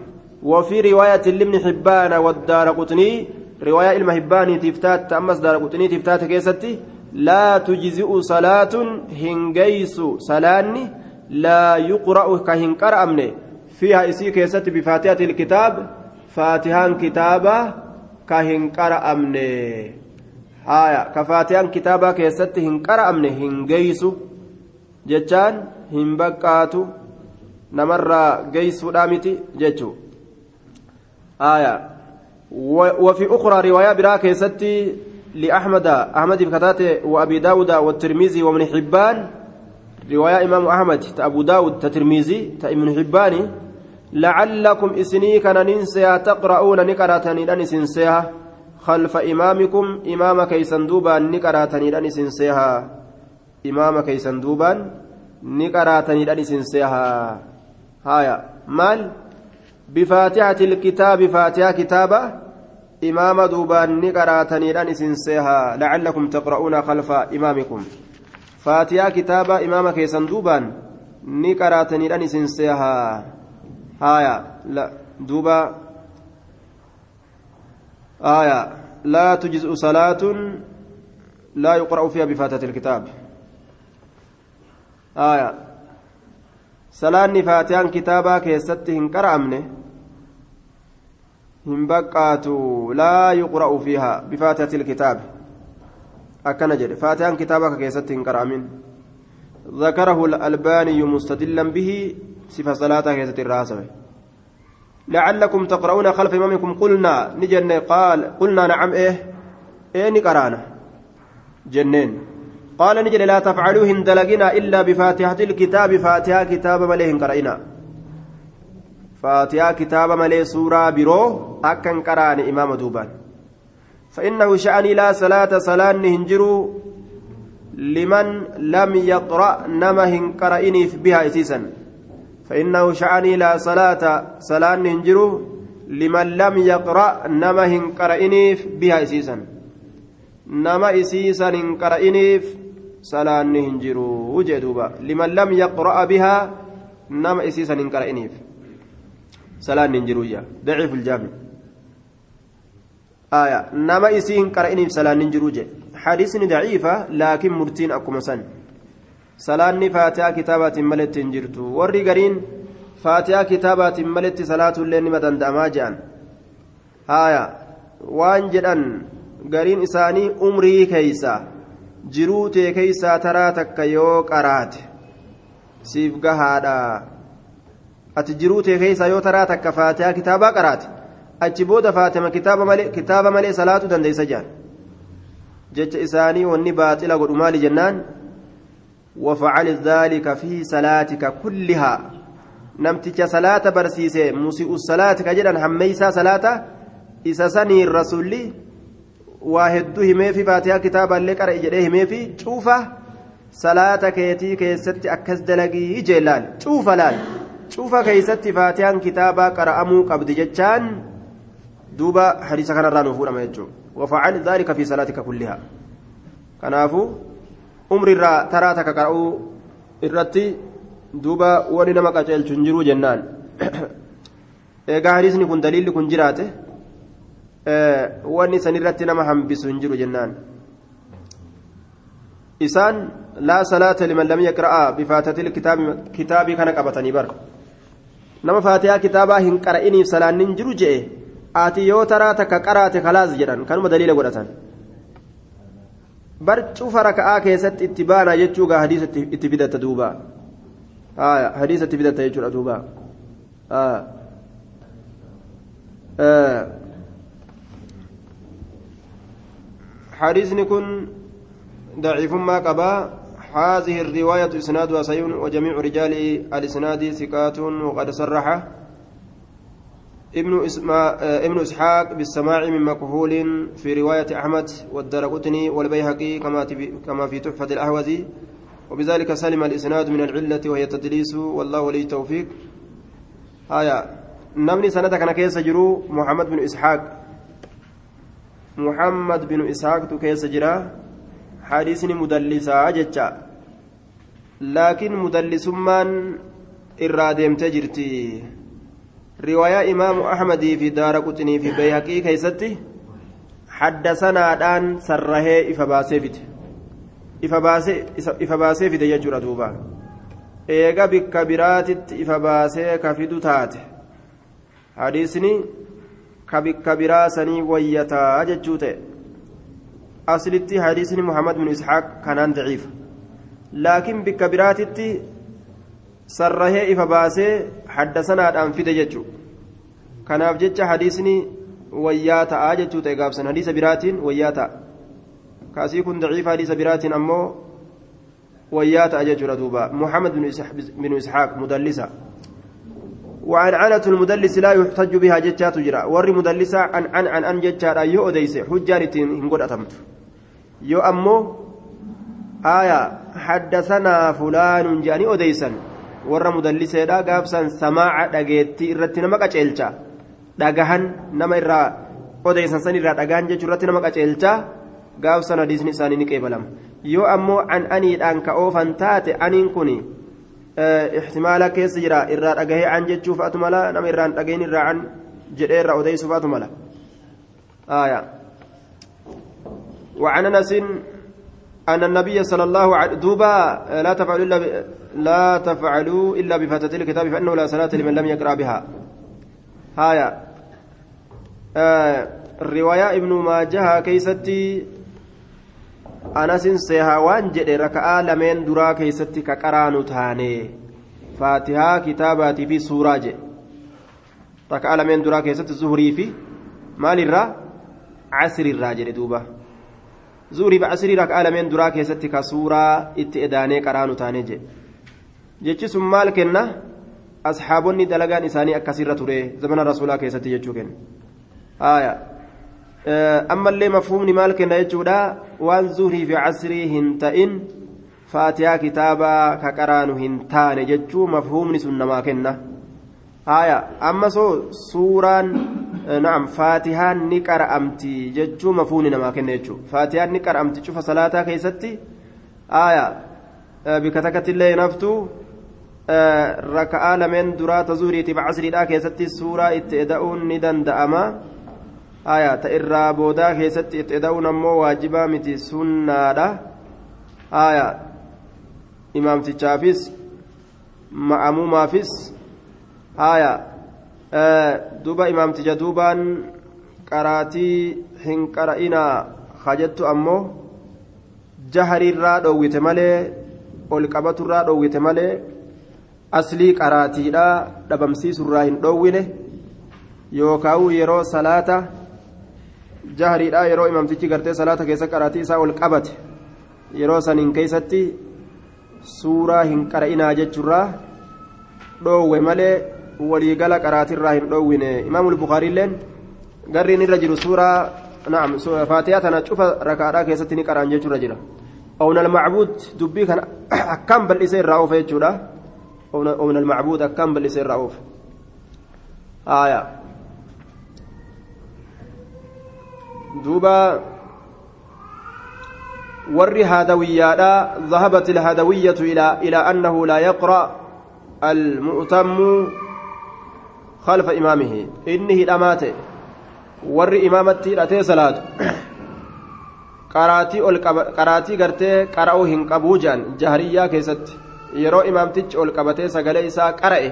وفي رواية لابن حبان والدار قطني رواية المهباني تفتات أمس دار قطني تفتات كيستي لا تجزئ صلاة هنجيس صلاني لا يقرأ كهن قرأمني فيها إسي كيست بفاتحة الكتاب فاتحان كتابة كهن قرأمني هايا كفاتحان كتابة كيست هن قرأمني هن جتان هن بقاتو نمر جيسو دامتي جتو آية وفي أخرى رواية برا كيست لأحمد أحمد بكتاته وأبي داود والترمذي وابن حبان رواية إمام أحمد أبو داود تترميزي تأمن حباني لعلكم إسني كان ننسيها تقرؤون نكراتني لن سنسيها خلف إمامكم إمام كيسن دوبا نكراتني لن سنسيها إمام كيسن دوبا نكراتني لن سنسيها هايا مال بفاتحة الكتاب فاتحة كتابة إمام دوبا نكراتني لن سنسيها لعلكم تقرؤون خلف إمامكم فاتحة كتابة إمام كيسن دوبا نكراتني لن سنسيها هايا لا دوبا آية لا تجزء صلاة لا يقرأ فيها بفاتحة الكتاب آية. صلاة فاتحة كتابا كيست هنكر أمنه هنبقات لا يقرأ فيها بفاتحة الكتاب. أكن جد. فاتحة كتابا كيست هنكر أمن ذكره الألباني مستدلا به صفة صلاة كيست الراسبة. لعلكم تقرؤون خلف إمامكم. قلنا نجن قال قلنا نعم إيه. إيه نقرانا جنين. قال نجن لا تفعلوا هندلقنا إلا بفاتحة الكتاب فاتحة كتاب مليه قرأنا فاتحة كتاب مليه سورة برو أكن قرآن إمام دوبان. فإنه شأني لا صلاة صلاة هنجروا لمن لم يقرأ نما هنقرأني بها إسيسا. فإنه شعني لا صلاة صلاة هنجرو لمن لم يقرأ نما هنقرأنيف بها إسيسا. نما إسيسا هنقرأنيف صلاة هنجرو وجدوبا لمن لم يقرأ بها نما إسيسا هنقرأنيف صلاة هنجرو يا ضعيف الجامع آية نما إسي هنقرأنيف صلاة هنجرو حديث ضعيفة لكن مرتين أكو سن salaanni faatihaa kitaabaatiin maletti hin jirtu warri gariin faatihaa kitaabaatiin maletti salaatullee nima danda'amaa jedhan haaya waan jedhan gariin isaanii umrii keeysa jiruu tee keeysaa taraa takka yoo qaraate siif gahaadha ati jiruu tee keeysaa yoo taraa takka faatihaa kitaabaa qaraate achi booda faatima kitaaba malee salaatu dandeeysa jedhan jecha isaanii wanni baaxila godhu maali jennaan وفعل ذلك في صلاتك كلها نمتك صلاة برسيسة مسيء الصلاة كجدا هميسا صلاة إسا سني الرسول waa hedduu himeefi baatiyaa kitaaballee qara'e jedhee himeefi cuufa salaata keetii keessatti akkas dalagii jeellaan cuufa laal? Cuufa keessatti baatiyaan kitaabaa qara'amuu qabdi jechaan duuba hadiisa kanarraa nuu fuudhama jechuudha. Wafacal zaalika fi salaatika kulliha kanaafuu umri irraa taraa takka qara'uu irratti duuba wani nama qaceelchu hin jiru jennaan. Eegaa hadiisni kun daliilli kun jiraate. Wanni san irratti nama hambisu hin jiru jennaan isaan laa salaata liman lam yaqra'a bifaatatil kitaabii kana qabatanii bara nama faatihaa kitaabaa hin qara'iniif salaannin jiru je'e ati yoo taraa takka qaraate kalaas jedhan kanuma daliila godhatan bar cufa raka'aa keessatti itti baana jechuugaa hadiisa itti fidatta duuba hadiisa itti fidatta jechuudha duuba حديثني كن ضعيف ما قبا. هذه الرواية إسنادها صحيح وجميع رجال الإسناد ثقات وقد صرح. ابن اسما ابن إسحاق بالسماع من مكهول في رواية أحمد والدرقطني والبيهقي كما كما في تحفة الاهوزي وبذلك سلم الإسناد من العلة وهي التدليس والله ولي التوفيق. آية. نمني سنة كان كيس محمد بن إسحاق. محمد بن اسحاق كيس جرا حديثني مدلسا جتا لكن مدلس من إرادم تجرتي رواية إمام أحمد في دار قطني في بيهقي كيستي حدثنا الآن سره إفباسيفت إفباسيفت يجور دوبا إيغا بكبرات إفباسي كفدو تات حديثني كبكبرا سني ويتا ججوته أصلتي حديثني محمد بن إسحاق كان ضعيف لكن بكبراتتي sarrahee ifa baasee haddasanaadhaan fide jechu kanaaf jecha hadiisni wayyaa ta'aa jechuu ta'e gaabsan hadiisa biraatiin wayyaa ta'a kaasii kun daciifa hadiisa biraatiin ammoo ويات أججر دوبا محمد بن إسحاق مدلسة وعن عنة المدلس لا يحتج بها جتات جرا. ور مدلسة عن عن عن أن جتات يو أديس حجارتين هنقول أتمت. يو أمو آية حدثنا فلان جاني أديسا ور مدلسة دا قابسا سماع دقيتي إرتنا مكا چيلچا. دقهن نما إرا أديسا سن إرا دقهن جتو إرتنا مكا چيلچا. قابسا نديسني ساني نكيبلم. يو أمو عن أني الآن كأوفا تاتي أنين كوني. Ixtimaala keessa jira irraa dhagahee an jechuu fa'atu mala nama irraan dhagahin irraa an jedhee irraa odeysu fa'atu mala آية. وعن أنس أن النبي صلى الله عليه دوبا لا تفعلوا إلا ب... لا تفعلوا إلا بفتاة الكتاب فإنه لا صلاة لمن لم يقرأ بها. هايا آه الرواية ابن ماجه كيستي anasin seehaa waan jedhe raka'aa lameen duraa keeysatti ka qaraanu taane faatihaa kitaabaatii fi suuraa jedhe raka'aa lameen duraa keessatti zuhurii fi maalirraa casriirraa jedhe duuba zuhurii fi casrii raka'aa lameen duraa keessatti ka suuraa itti edaanee qaraanu taane jedhe jechi sun maal kenna asxaabonni dalagaan isaanii akkasirra ture zamana rasuulaa keessatti jechuu kenna kenna jechuudha waan zuhrii fi casrii hin ta'in faatihaa kitaabaa ka qaraanu hin taane jechuu mafhumni sun namaa kenna haya amma soo suuraan naam faatihaan ni qara'amti jechuu mafhumni namaa kenna jechuu faatihaan ni qara'amti cufa salaataa keessatti haya bika takkattillee naftu raka'aa lameen duraa ta zuhriitiif casriidhaa keessatti suuraa itti eda'uun ni danda'ama aya ta irraa boodaa keessatti itti dha'uun ammoo waajibaa miti sunnaadha aya imaamtichaafis ma'amumaafis aya e, duba imaamticha duubaan qaraatii hin qara'inaa hajettu ammoo jahariirraa dhoowwite malee ol qabaturraa dhoowwite malee aslii qaraatiidhaa dhabamsiisurraa hin dhoowwine yookaan yeroo salaata. Jahariidha yeroo imamtichi gartee salaata keessa qaraatii isaa ol qabate yeroo saniin keessatti suuraa hin qara'inaa jechuurraa dhoowwe malee waliigala qaraatirraa hin dhoowwine imaamul bukaariilleen garriin irra jiru suuraa naam faatiyaa tana cufa rakaadhaa keessatti ni qara'an jechuurra jira ownal macbuud dubbii kana akkaan bal'isee irraa oofe jechuudha ownal macbuud akkaan bal'isee irraa aayaa duuba warri haadawiyyaadha dhahabat ilhaadawiyyatu ilaa annahu laa yaqra almu'tammu khalfa imaamihi inni hidhamaate warri imaamatti hidhatee salaatu qaraatii ol qaraatii gartee qara'uu hin qabuu jedhan jahariyyaa keessatti yeroo imaamtichi ol qabatee sagalee isaa qara'e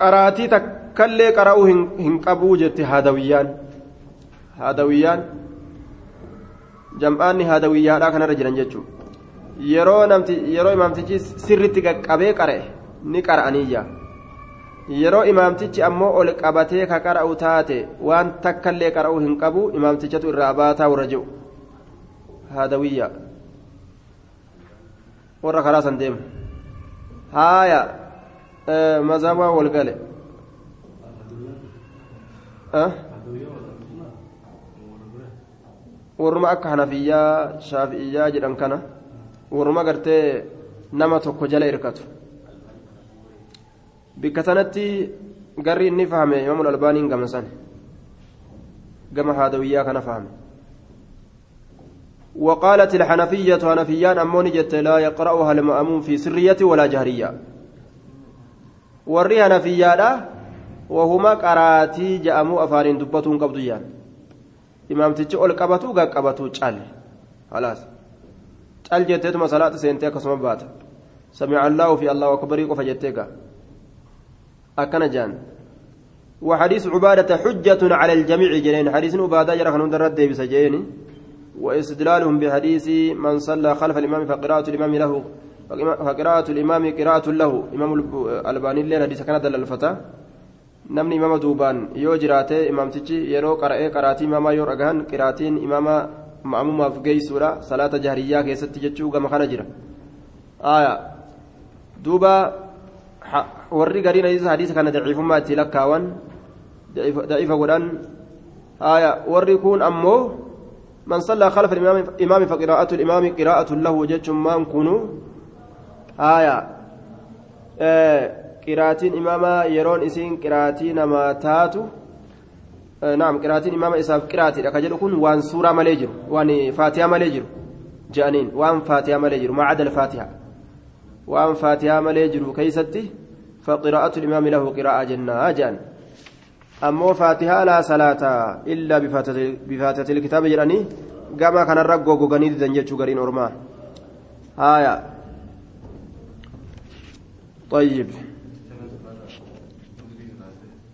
qaraatii takkallee qara'uu hin qabuu jette haadawiyyaan haadawiyyaan jam'aanni haadawiyyaadhaa kanarra jiran jechuudha yeroo namti yeroo imaamtichi sirritti qaqqabee qara'e ni qara'aniyya yeroo imaamtichi ammoo ol qabatee ka qara'u taate waan takkallee qara'uu hin qabu imaamtichatu irraa baataa warra jiru haadawiyya warra karaa san deemu haaya mazhabaa wal gale warruma akka hanafiyyaa shaafi'iyyaa jedhan kana warruma gartee nama tokko jala irkatu bikka sanatti garri inni fahame imaamul albaaniin gama san gama haadawiyyaa kana fahame وقالت الحنفية حنفيان أموني جت لا يقرأها المأمون في سرية ولا جهرية وري حنفية وهما قراتي جأمو أفارين دبتون قبضيان imaamtichi ol qabatu gaa qabatu cal. Halaas cal jetteetuma salaata seentee akkasuma baata. Samica allaahu fi allahu akbarii qofa jettee gaa. Akkana jaan. وحديث عبادة حجة على الجميع جنين حديث عبادة جرى خنون درد ديبس جيني واستدلالهم بحديث من صلى خلف الإمام فقراءة الإمام له فقراءة الإمام قراءة له إمام الألباني الليل حديث كان دل الفتى namni imama duubaan yoo jiraate imaamtichi yeroo qara'ee qaraatii imamaa yoo dhagahan qiraatiin imaama ma'amumaaf geessuudha salaata jaariyyaa keessatti jechuu gama kana jira duuba warri gariin hadiisa kana daciifummaa itti lakkaawan daciifa godhan warri kun ammoo صلى خلف الإمام فقراءة الإمام قراءة له جج ما كنوا آية qiraatiin imaama yeroon isiin qiraatii namaa taatu naam qiraatiin imaama isaaf qiraatiidha ka jedhu kun waan suuraa malee jiru waan faatihaa malee jiru je'aniin waan faatihaa malee jiru macadal faatihaa waan faatihaa malee jiru keeysatti فقراءة الإمام له قراءة جنة جان أمو فاتحة لا صلاة إلا بفاتحة الكتاب جراني قام كان الرقو قوغاني دنجتشو قرين أرما آية طيب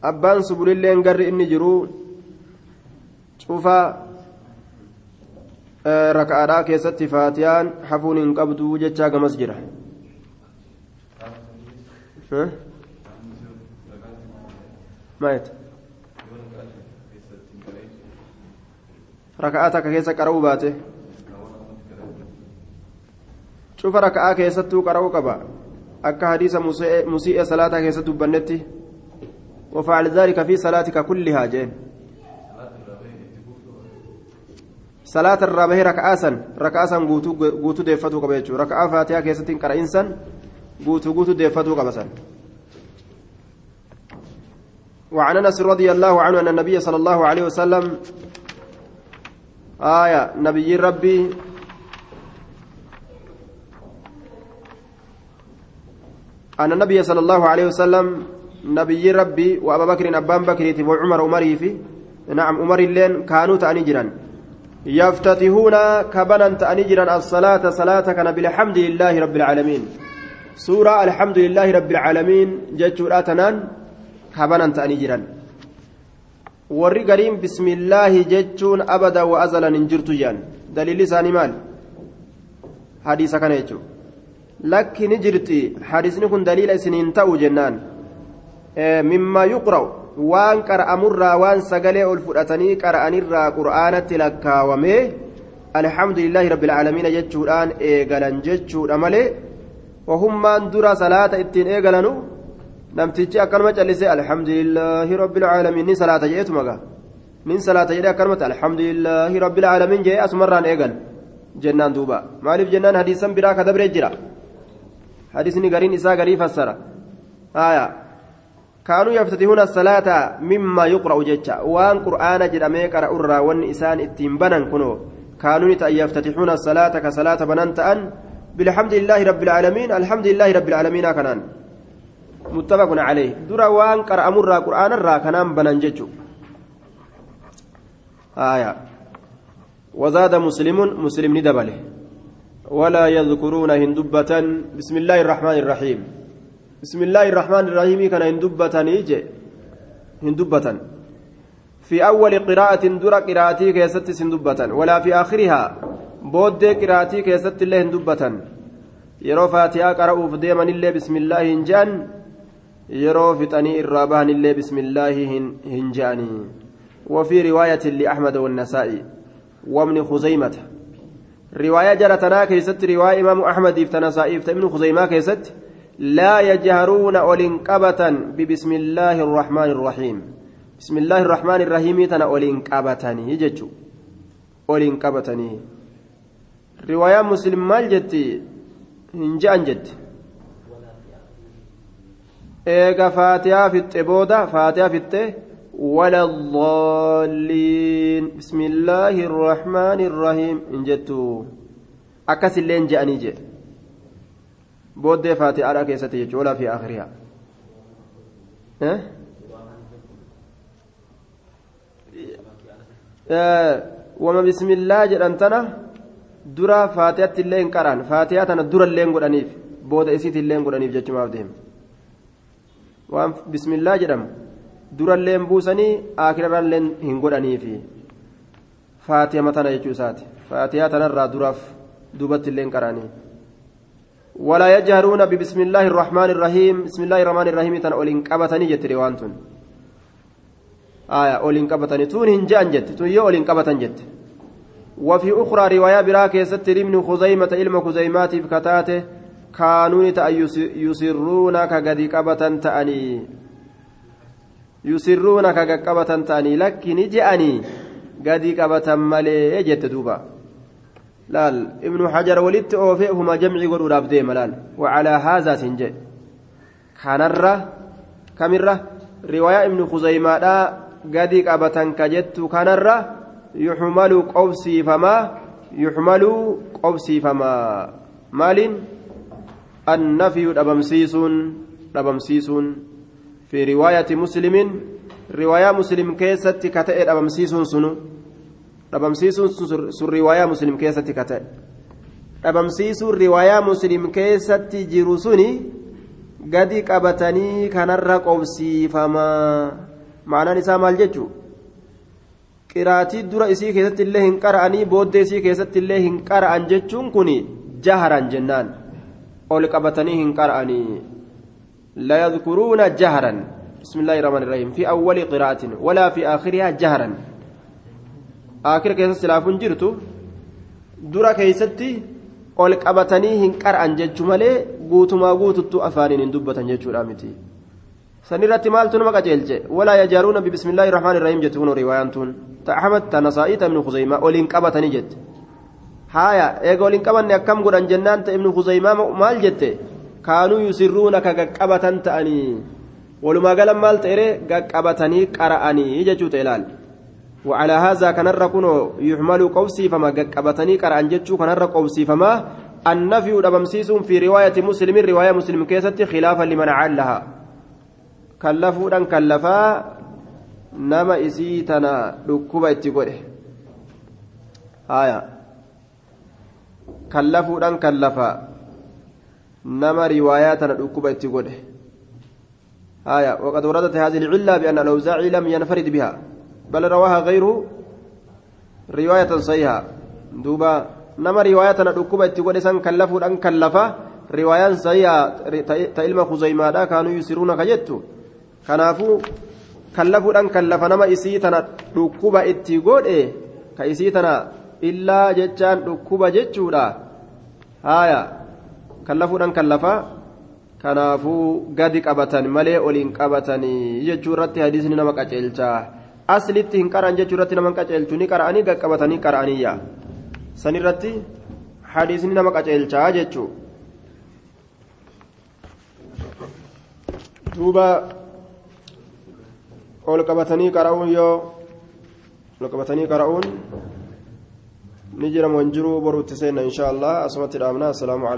abbaan subulilleen garri inni jiru cufa raka'aadhaa keessatti faatiyaan hafuun hin qabdu jechaa gamas jira raka'aa takka keessa qara'uu baate cufa raka'aa keessattuu qara'uu qaba akka hadiisa musii'e salaataa keessatti dubbannetti وفعل ذلك في صلاتك كلها جين صلاة الرابع ركعاسا ركعاسا قوتو قوتو ديفتو قبيتشو ركعة فاتحة كيستين قرأينسا قوتو قوتو ديفتو قبسا وعن أنس رضي الله عنه أن النبي صلى الله عليه وسلم آية نبي ربي أن النبي صلى الله عليه وسلم نبي ربي وأبا بكر أبان بكر وعمر عمري في نعم عمر اللين كانوا تأنجرا يفتتحون كبنا تأنجرا الصلاة صلاة كان بالحمد لله رب العالمين. سورة الحمد لله رب العالمين. جتشو تنان كبنا تأنجرا warri gariin bismillaahi jechuun abada wa azalan hin jirtu jedhan daliilli isaanii maal hadiisa kana jechuun lakki ni jirti hadiisni mimmaa yuqra'u waan qara'amurraa waan sagalee ol fudhatanii qara'anirraa qur'aanatti lakkaawamee alhamdulillaahi rabbil aalamiina jechuudhaan eegalan jechuudha malee wahummaan dura salaata ittiin eegalanu namtichi akkanuma callisee alhamdulillaahi rabbil aalamiin ni salaata jedheetu magaa nin salaata jedhee akkanumatti alhamdulillaahi rabbil aalamiin jedhee asumarraan eegal jennaan duuba maaliif jennaan hadiisan biraa ka dabree jira hadiisni gariin isaa garii fassara aayaa كانوا يفتتحون الصلاة مما يقرأ جتة وان قرآن جرمي قرأ الرا وان إسان اتنبنا كنو. كانوا يفتتحون الصلاة كصلاة بنانت أن بالحمد لله رب العالمين الحمد لله رب العالمين كنان. متفق عليه. درا وان قرأ مرة قرآن الرا كنان بنان جتو آية. وزاد مسلم مسلم ندبله. ولا يذكرون هندبة. بسم الله الرحمن الرحيم. بسم الله الرحمن الرحيم كان هندبة نيجي هندبة في أول قراءة درى قراءتي كيست سندبة ولا في آخرها بود قراءتي كيست الله هندبة يرو فاتحة قرأوا فديما الله بسم الله هنجان يرو فتني الرابان الله بسم الله هنجاني وفي رواية لأحمد والنسائي وابن خزيمة رواية جرتنا كيست رواية إمام أحمد افتنسائي ابن خزيمة كيست لا يجهرون أولنقبة ببسم الله الرحمن الرحيم. بسم الله الرحمن الرحيم تنا أولنقبتني يجتشو أولنقبتني رواية مسلم مال جتي؟ هنجان جت. إيغا فاتحة في التبودة فاتحة في التي ولا الضالين. بسم الله الرحمن الرحيم انجتو أكس اللين جاني جي booddee faatihaadha keessatti jechuudha walaa fi akhiriyaa. Wama bismillaa jedhan tana dura faatihatti illee hin qaraan. Faatihaa tana dura illee godhaniif booda isiitti illee godhaniif jechumaaf deema? Waan bismillaa jedhamu dura illee buusanii akhirarra illee hin godhaniifi. Faatiha tana jechuu isaati. Faatihaa tanarraa duraaf duubatti illee qaraanii. ولا يجهرون ببسم الله الرحمن الرحيم. بسم الله الرحمن الرحيم. تن أولين قبتني جت روانتون آية أولين قبتني تون هنجان جت تون يو أولين قبتن جت. وفي أخرى رواية براكة ستر ابن خزيمة علم خزيمات بكتاته. كانوا يسرون كقد قبة تأني. يسرون كقد تأني. لكن جأني قد قبة ملي جت دوبا. Laal ibnu hajar walitti oofee huma jamcii godhuudhaaf deema laal wacalaa haazaa sin jedhe kanarra kamirra riwaayaa ibnu kuzaymaadhaa gadi qabatan ka jettu kanarra yuxmalu qobsiifamaa yuxmalu qobsiifamaa maaliin annafiyu dhabamsiisuun dhabamsiisuun fi riwaayati muslimin riwaayaa muslim keessatti ka ta'e dhabamsiisuun sunu dhabamsiisuun sun riwaayaa muslim keessatti ka ta'e dhabamsiisuun riwaayaa muslim keessatti jiru suni gadi qabatanii kanarra qobsiifamaa ma'anaan isaa maal jechuu qiraatii dura isii keessatti illee hin qara'anii booddee isii keessatti illee hin qara'an jechuun kun jaharan jennaan ol qabatanii hin qara'anii la yadkuruuna jaharan الله الرحمن الرحيم في أول قراءة ولا في آخرها جهرا akira keessatti silaafuun jirtu dura keessatti ol qabatanii hin qar'an jechuu malee guutumaa guututtu afaaniin hin dubbatan jechuudha miti sanirratti maaltu nama qajeelche walaa yajaaruuna bibismillaahi rahmaani rahiim jette kun riwaayaan tun ta ahmad ta nasaa'ii ta ibnu qabatanii jette haaya eega oliin qabanne akkam godhan jennaan ta ibnu khuzaymaa maal jette kaanuu yusirruuna ka gaqqabatan ta'anii walumaa galan maal ta'ere gaqqabatanii qara'anii jechuu ta'e وعلى هذا كان كنو يحمل قوسي فما قبتني قرأن جتشو كان قوسي فما النفي دبمسيس في رواية مسلم رواية مسلم كيست خلافا لمن علها كلفوا دان كلفا نما إسيتنا ركوبة اتقوله آية. كلفوا دان كلفا نما رواياتنا ركوبة اتقوله آية. وقد وردت هذه العلة بأن الأوزاعي لم ينفرد بها. بل رواها غيره رواية صحيحة. دوبا نما رواية نكوبة تقول إسان كلفوا أن كلفا رواية صحيحة. تإلما خزيمة كانوا يسرون كجتو. كنافو كلفوا أن كلفا نما إسيتنا نكوبة اتقول إيه. كإسيتنا إلا جتان نكوبة جتشو هايا كلفوا أن كلفا kanaafuu gadi qabatan malee oliin qabatanii jechuu irratti hadiisni nama qaceelchaa aslitti hin qara'an jechuu irratti nama qaceelchu ni qara'anii gaqqabatanii qara'aniyya san irratti hadiisni nama qaceelchaa jechuu duuba ol qabatanii qara'uun yoo ol qabatanii qara'uun ni jira wanjiruu boruutti seenna inshaa allah asumatti dhaabna assalaamu